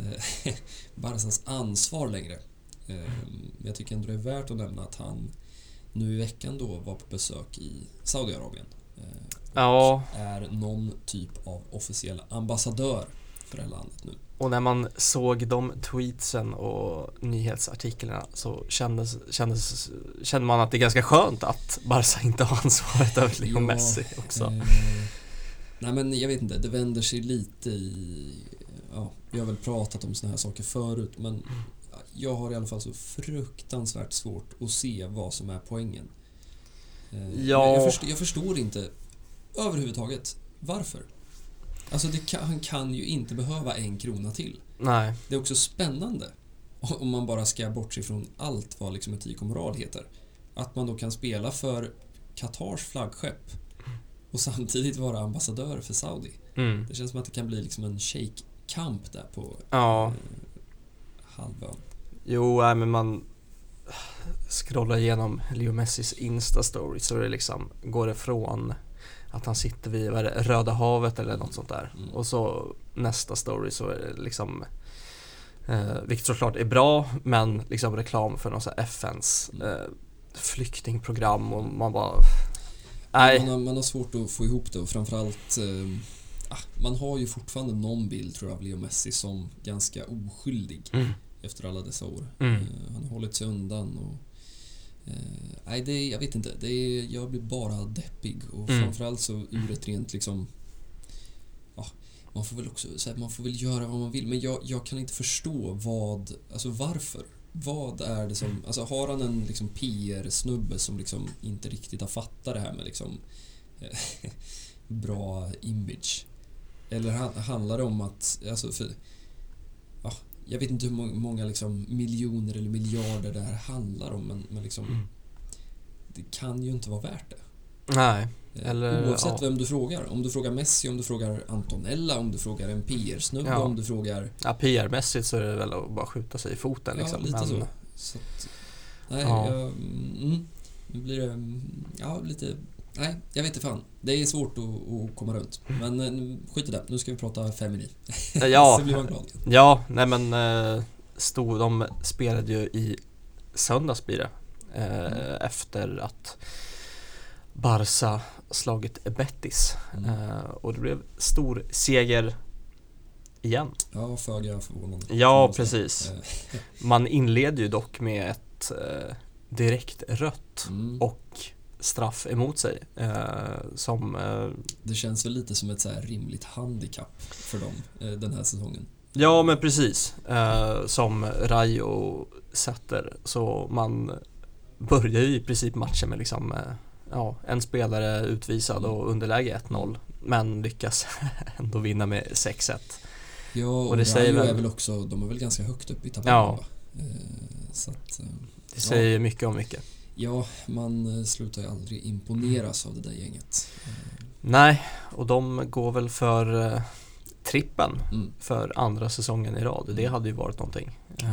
eh, Barsas ansvar längre. Men jag tycker ändå det är värt att nämna att han nu i veckan då var på besök i Saudiarabien. Eh, Ja, är någon typ av officiell ambassadör för det här landet nu. och när man såg de tweetsen och nyhetsartiklarna så kändes, kändes, kände man att det är ganska skönt att Barca inte har ansvaret över Leo Ja, Messi också. Eh, nej men jag vet inte, det vänder sig lite i... Ja, vi har väl pratat om såna här saker förut men jag har i alla fall så fruktansvärt svårt att se vad som är poängen. Eh, Ja. Jag, förstår, jag förstår inte överhuvudtaget varför. Alltså kan, han kan ju inte behöva en krona till. Nej, Det är också spännande om man bara ska bortse från allt vad liksom etik och moral heter. Att man då kan spela för Qatars flaggskepp och samtidigt vara ambassadör för Saudi. mm. Det känns som att det kan bli liksom en shake-kamp där på ja, eh, halvön. Jo, nej, men man scrollar igenom Leo Messis Insta-story så det liksom, går det från att han sitter vid, vad det, Röda havet eller något sånt där. Mm. Och så nästa story så är det liksom eh, vilket såklart är bra men liksom reklam för någon FNs Mm. eh, flyktingprogram och man bara Nej. Man har, man har svårt att få ihop det och framförallt eh, ah, man har ju fortfarande någon bild tror jag av Leo Messi som ganska oskyldig Mm. Efter alla dessa år. Mm. Eh, han har hållit sig undan och eh, Nej, det jag vet inte. Det jag blir bara deppig och Mm. framförallt så ur ett rent liksom ja, man får väl också så här, man får väl göra vad man vill men jag, jag kan inte förstå vad, alltså varför? Vad är det som, alltså har han en liksom PR-snubbe som liksom inte riktigt har fattat det här med liksom eh, bra image? Eller han- handlar det om att, alltså för, jag vet inte hur må- många liksom miljoner eller miljarder det här handlar om men, men liksom Mm. det kan ju inte vara värt det. Nej. Eh, Eller, Oavsett ja. vem du frågar. Om du frågar Messi, om du frågar Antonella, om du frågar en PR-snubbe, Ja. om du frågar... Ja, PR-mässigt så är det väl att bara skjuta sig i foten liksom. ja, lite Men- så. så att, nej, Ja. jag, mm, nu blir det... mm, Ja, lite... Nej, jag vet inte fan. Det är svårt att, att komma runt. Men eh, skit i det. Nu ska vi prata Femini. Ja, så blir man glad. Ja, nej men eh, stod, de spelade ju i söndags blir det. Eh, Mm. Efter att Barca slagit Betis. Mm. Eh, och det blev stor seger igen. Ja, föga förvånande. Ja, precis. Eh, Man inleder ju dock med ett eh, direkt rött Mm. och straff emot sig. Eh, som eh, Det känns väl lite som ett så rimligt handikapp för dem eh, den här säsongen. Ja men precis. Eh, som Rayo sätter. Så man börjar ju i princip matchen med liksom eh, ja, en spelare utvisad och underläge 1-0. Men lyckas ändå vinna med 6-1. Ja, och, Och det det säger väl- är väl också, de är väl ganska högt upp i tabellen Ja. Eh, Så att, Det säger mycket om mycket. Ja, man eh, slutar ju aldrig imponeras av det där gänget. Eh, Nej, och de går väl för eh, trippen Mm. för andra säsongen i rad. Det hade ju varit någonting. Ja,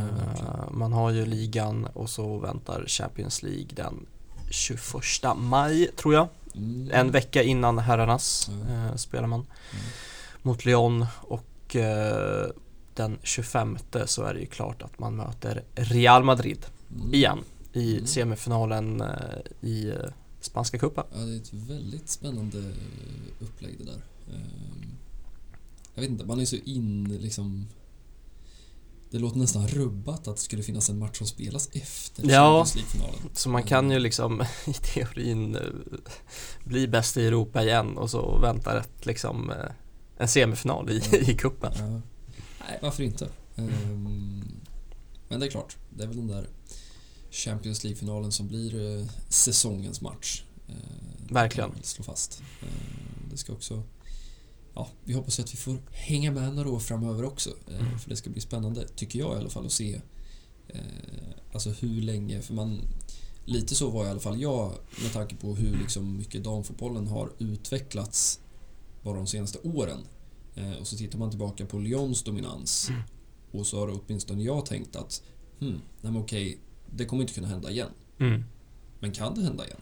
man har ju ligan och så väntar Champions League den 21 maj tror jag. Mm. En vecka innan herrarnas eh, spelar man Mm. mot Lyon och den 25 så är det ju klart att man möter Real Madrid Mm. igen i Mm. semifinalen eh, i eh, Spanska cupen. Ja, det är ett väldigt spännande eh, upplägg det där. Eh, Jag vet inte, man är så in liksom... Det låter nästan rubbat att det skulle finnas en match som spelas efter Ja. Så man kan ju liksom i teorin bli bäst i Europa igen och så väntar ett liksom en semifinal i, Ja. i cupen. Ja. Nej, varför inte? Ehm, Men det är klart, det är väl den där Champions League-finalen som blir eh, säsongens match. Eh, Verkligen. slå fast. Eh, Det ska också... Ja, vi hoppas att vi får hänga med några år framöver också. Mm. För det ska bli spännande, tycker jag i alla fall, att se Alltså hur länge, för man... Lite så var i alla fall jag med tanke på hur liksom mycket damfotbollen har utvecklats bara de senaste åren. Och så tittar man tillbaka på Lyons dominans Mm. och så har åtminstone jag tänkt att hmm, nej men okej, det kommer inte kunna hända igen. Mm. Men kan det hända igen?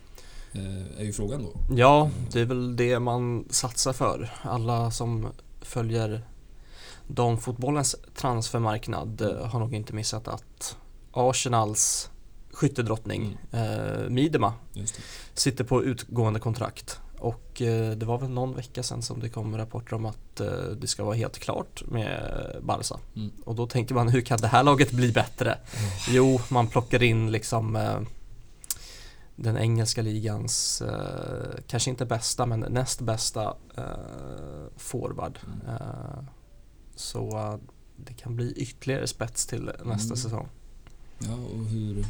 Eh, är ju frågan då. Ja, det är väl det man satsar för. Alla som följer damfotbollens transfermarknad eh, har nog inte missat att Arsenals skyttedrottning eh, Midema Just det. sitter på utgående kontrakt. Och eh, det var väl någon vecka sedan som det kom rapporter om att eh, det ska vara helt klart med Barca. Mm. Och då tänker man, hur kan det här laget bli bättre? Jo, man plockar in liksom eh, den engelska ligans, kanske inte bästa men näst bästa forward. Mm. Så det kan bli ytterligare spets till nästa Mm. säsong. Ja, och hur...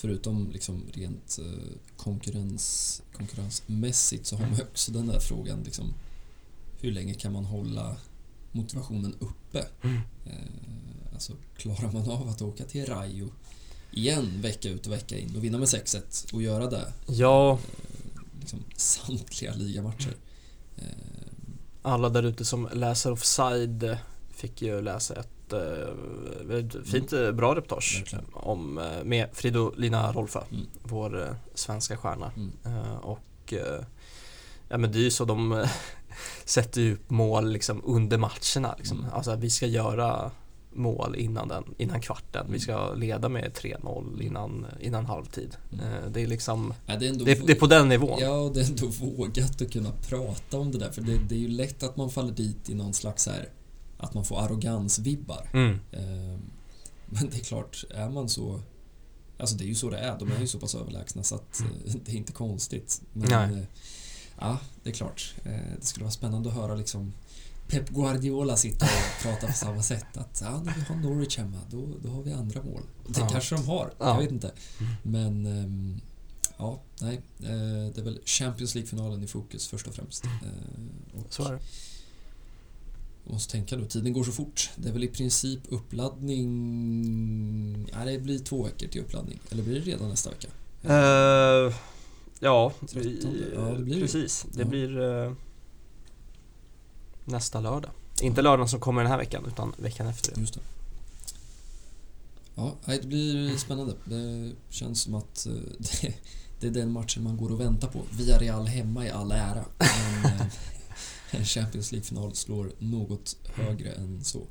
Förutom liksom rent eh, konkurrens, konkurrensmässigt så har man ju också den där frågan liksom hur länge kan man hålla motivationen uppe? Mm. Eh, alltså, klarar man av att åka till Rayo igen vecka ut och vecka in och vinna med 6-1 och göra det Ja, eh, liksom samtliga ligamatcher? Eh, alla där ute som läser offside fick ju läsa ett, eh, ett fint, eh, bra reportage Verkligen. om, eh, med Fridolina Rolfö, Mm. vår svenska stjärna. Mm. Och ja men det är ju så de sätter ju upp mål liksom under matcherna. Liksom. Mm. Alltså vi ska göra mål innan, den, innan kvarten. Vi ska leda med 3-0 innan, innan halvtid. Mm. Det är liksom Ja, det, är ändå, det, det är på den nivån. Ja, och det är ändå vågat att kunna prata om det där. För det, det är ju lätt att man faller dit i någon slags så här att man får arrogansvibbar. Mm. Ehm, Men det är klart, är man så... Alltså det är ju så det är. De är ju så pass överlägsna så att eh, det är inte konstigt. Men Nej. eh, ja, det är klart. Eh, Det skulle vara spännande att höra liksom Pep Guardiola sitta och prata på samma sätt. Att ja, när vi har Norwich hemma, då, då har vi andra mål. Det Ja. kanske de har, Ja. jag vet inte. Men ehm, ja, nej. Det är väl Champions League-finalen i fokus först och främst. Eh, Och Så är det. Jag måste tänka nu, tiden går så fort. Det är väl i princip uppladdning... Ja, det blir två veckor till uppladdning. Eller blir det redan nästa vecka? Eh, ja. Ja, det blir det. precis. Det Ja. blir eh, nästa lördag. Inte lördagen som kommer den här veckan utan veckan efter. det. Just det. Ja, nej, det blir spännande. Det känns som att eh, det, det är den matchen man går och väntar på. Villarreal hemma i all ära. Men en Champions League-final slår något högre än så.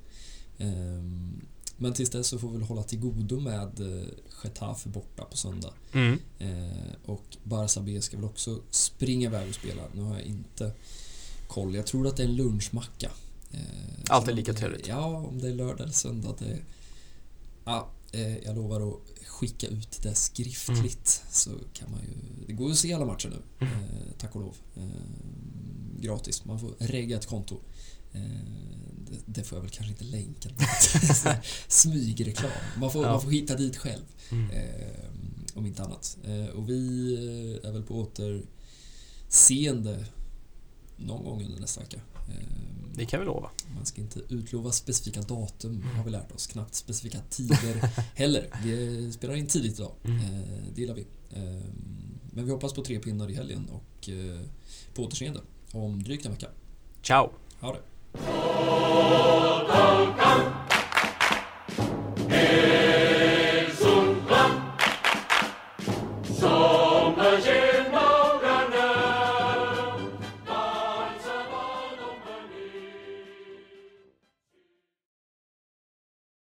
Ehm, Men tills dess så får vi väl hålla till godo med eh, Getafe borta på söndag. Mm. Eh, och Barça B ska väl också springa iväg och spela. Nu har jag inte koll. Jag tror att det är en lunchmacka. Eh, Alltid lika trevligt. Ja, om det är lördag eller söndag. Det, ja, jag lovar att skicka ut det skriftligt. Så kan man ju... Det går ju att se alla matcher nu. Mm. Tack och lov. Gratis. Man får regga ett konto. Eh, det, det får jag väl kanske inte länka. Smygreklam. Man får, Ja. man får hitta dit själv. Mm. Eh, om inte annat. Eh, och vi är väl på återseende någon gång under nästa vecka. Det kan vi lova. man ska inte utlova specifika datum har vi lärt oss. Knappt specifika tider heller. Vi spelar in tidigt idag. Mm. Det gillar vi. Men vi hoppas på tre pinnar i helgen och på återseende om drygt en vecka. Ciao! Ha det!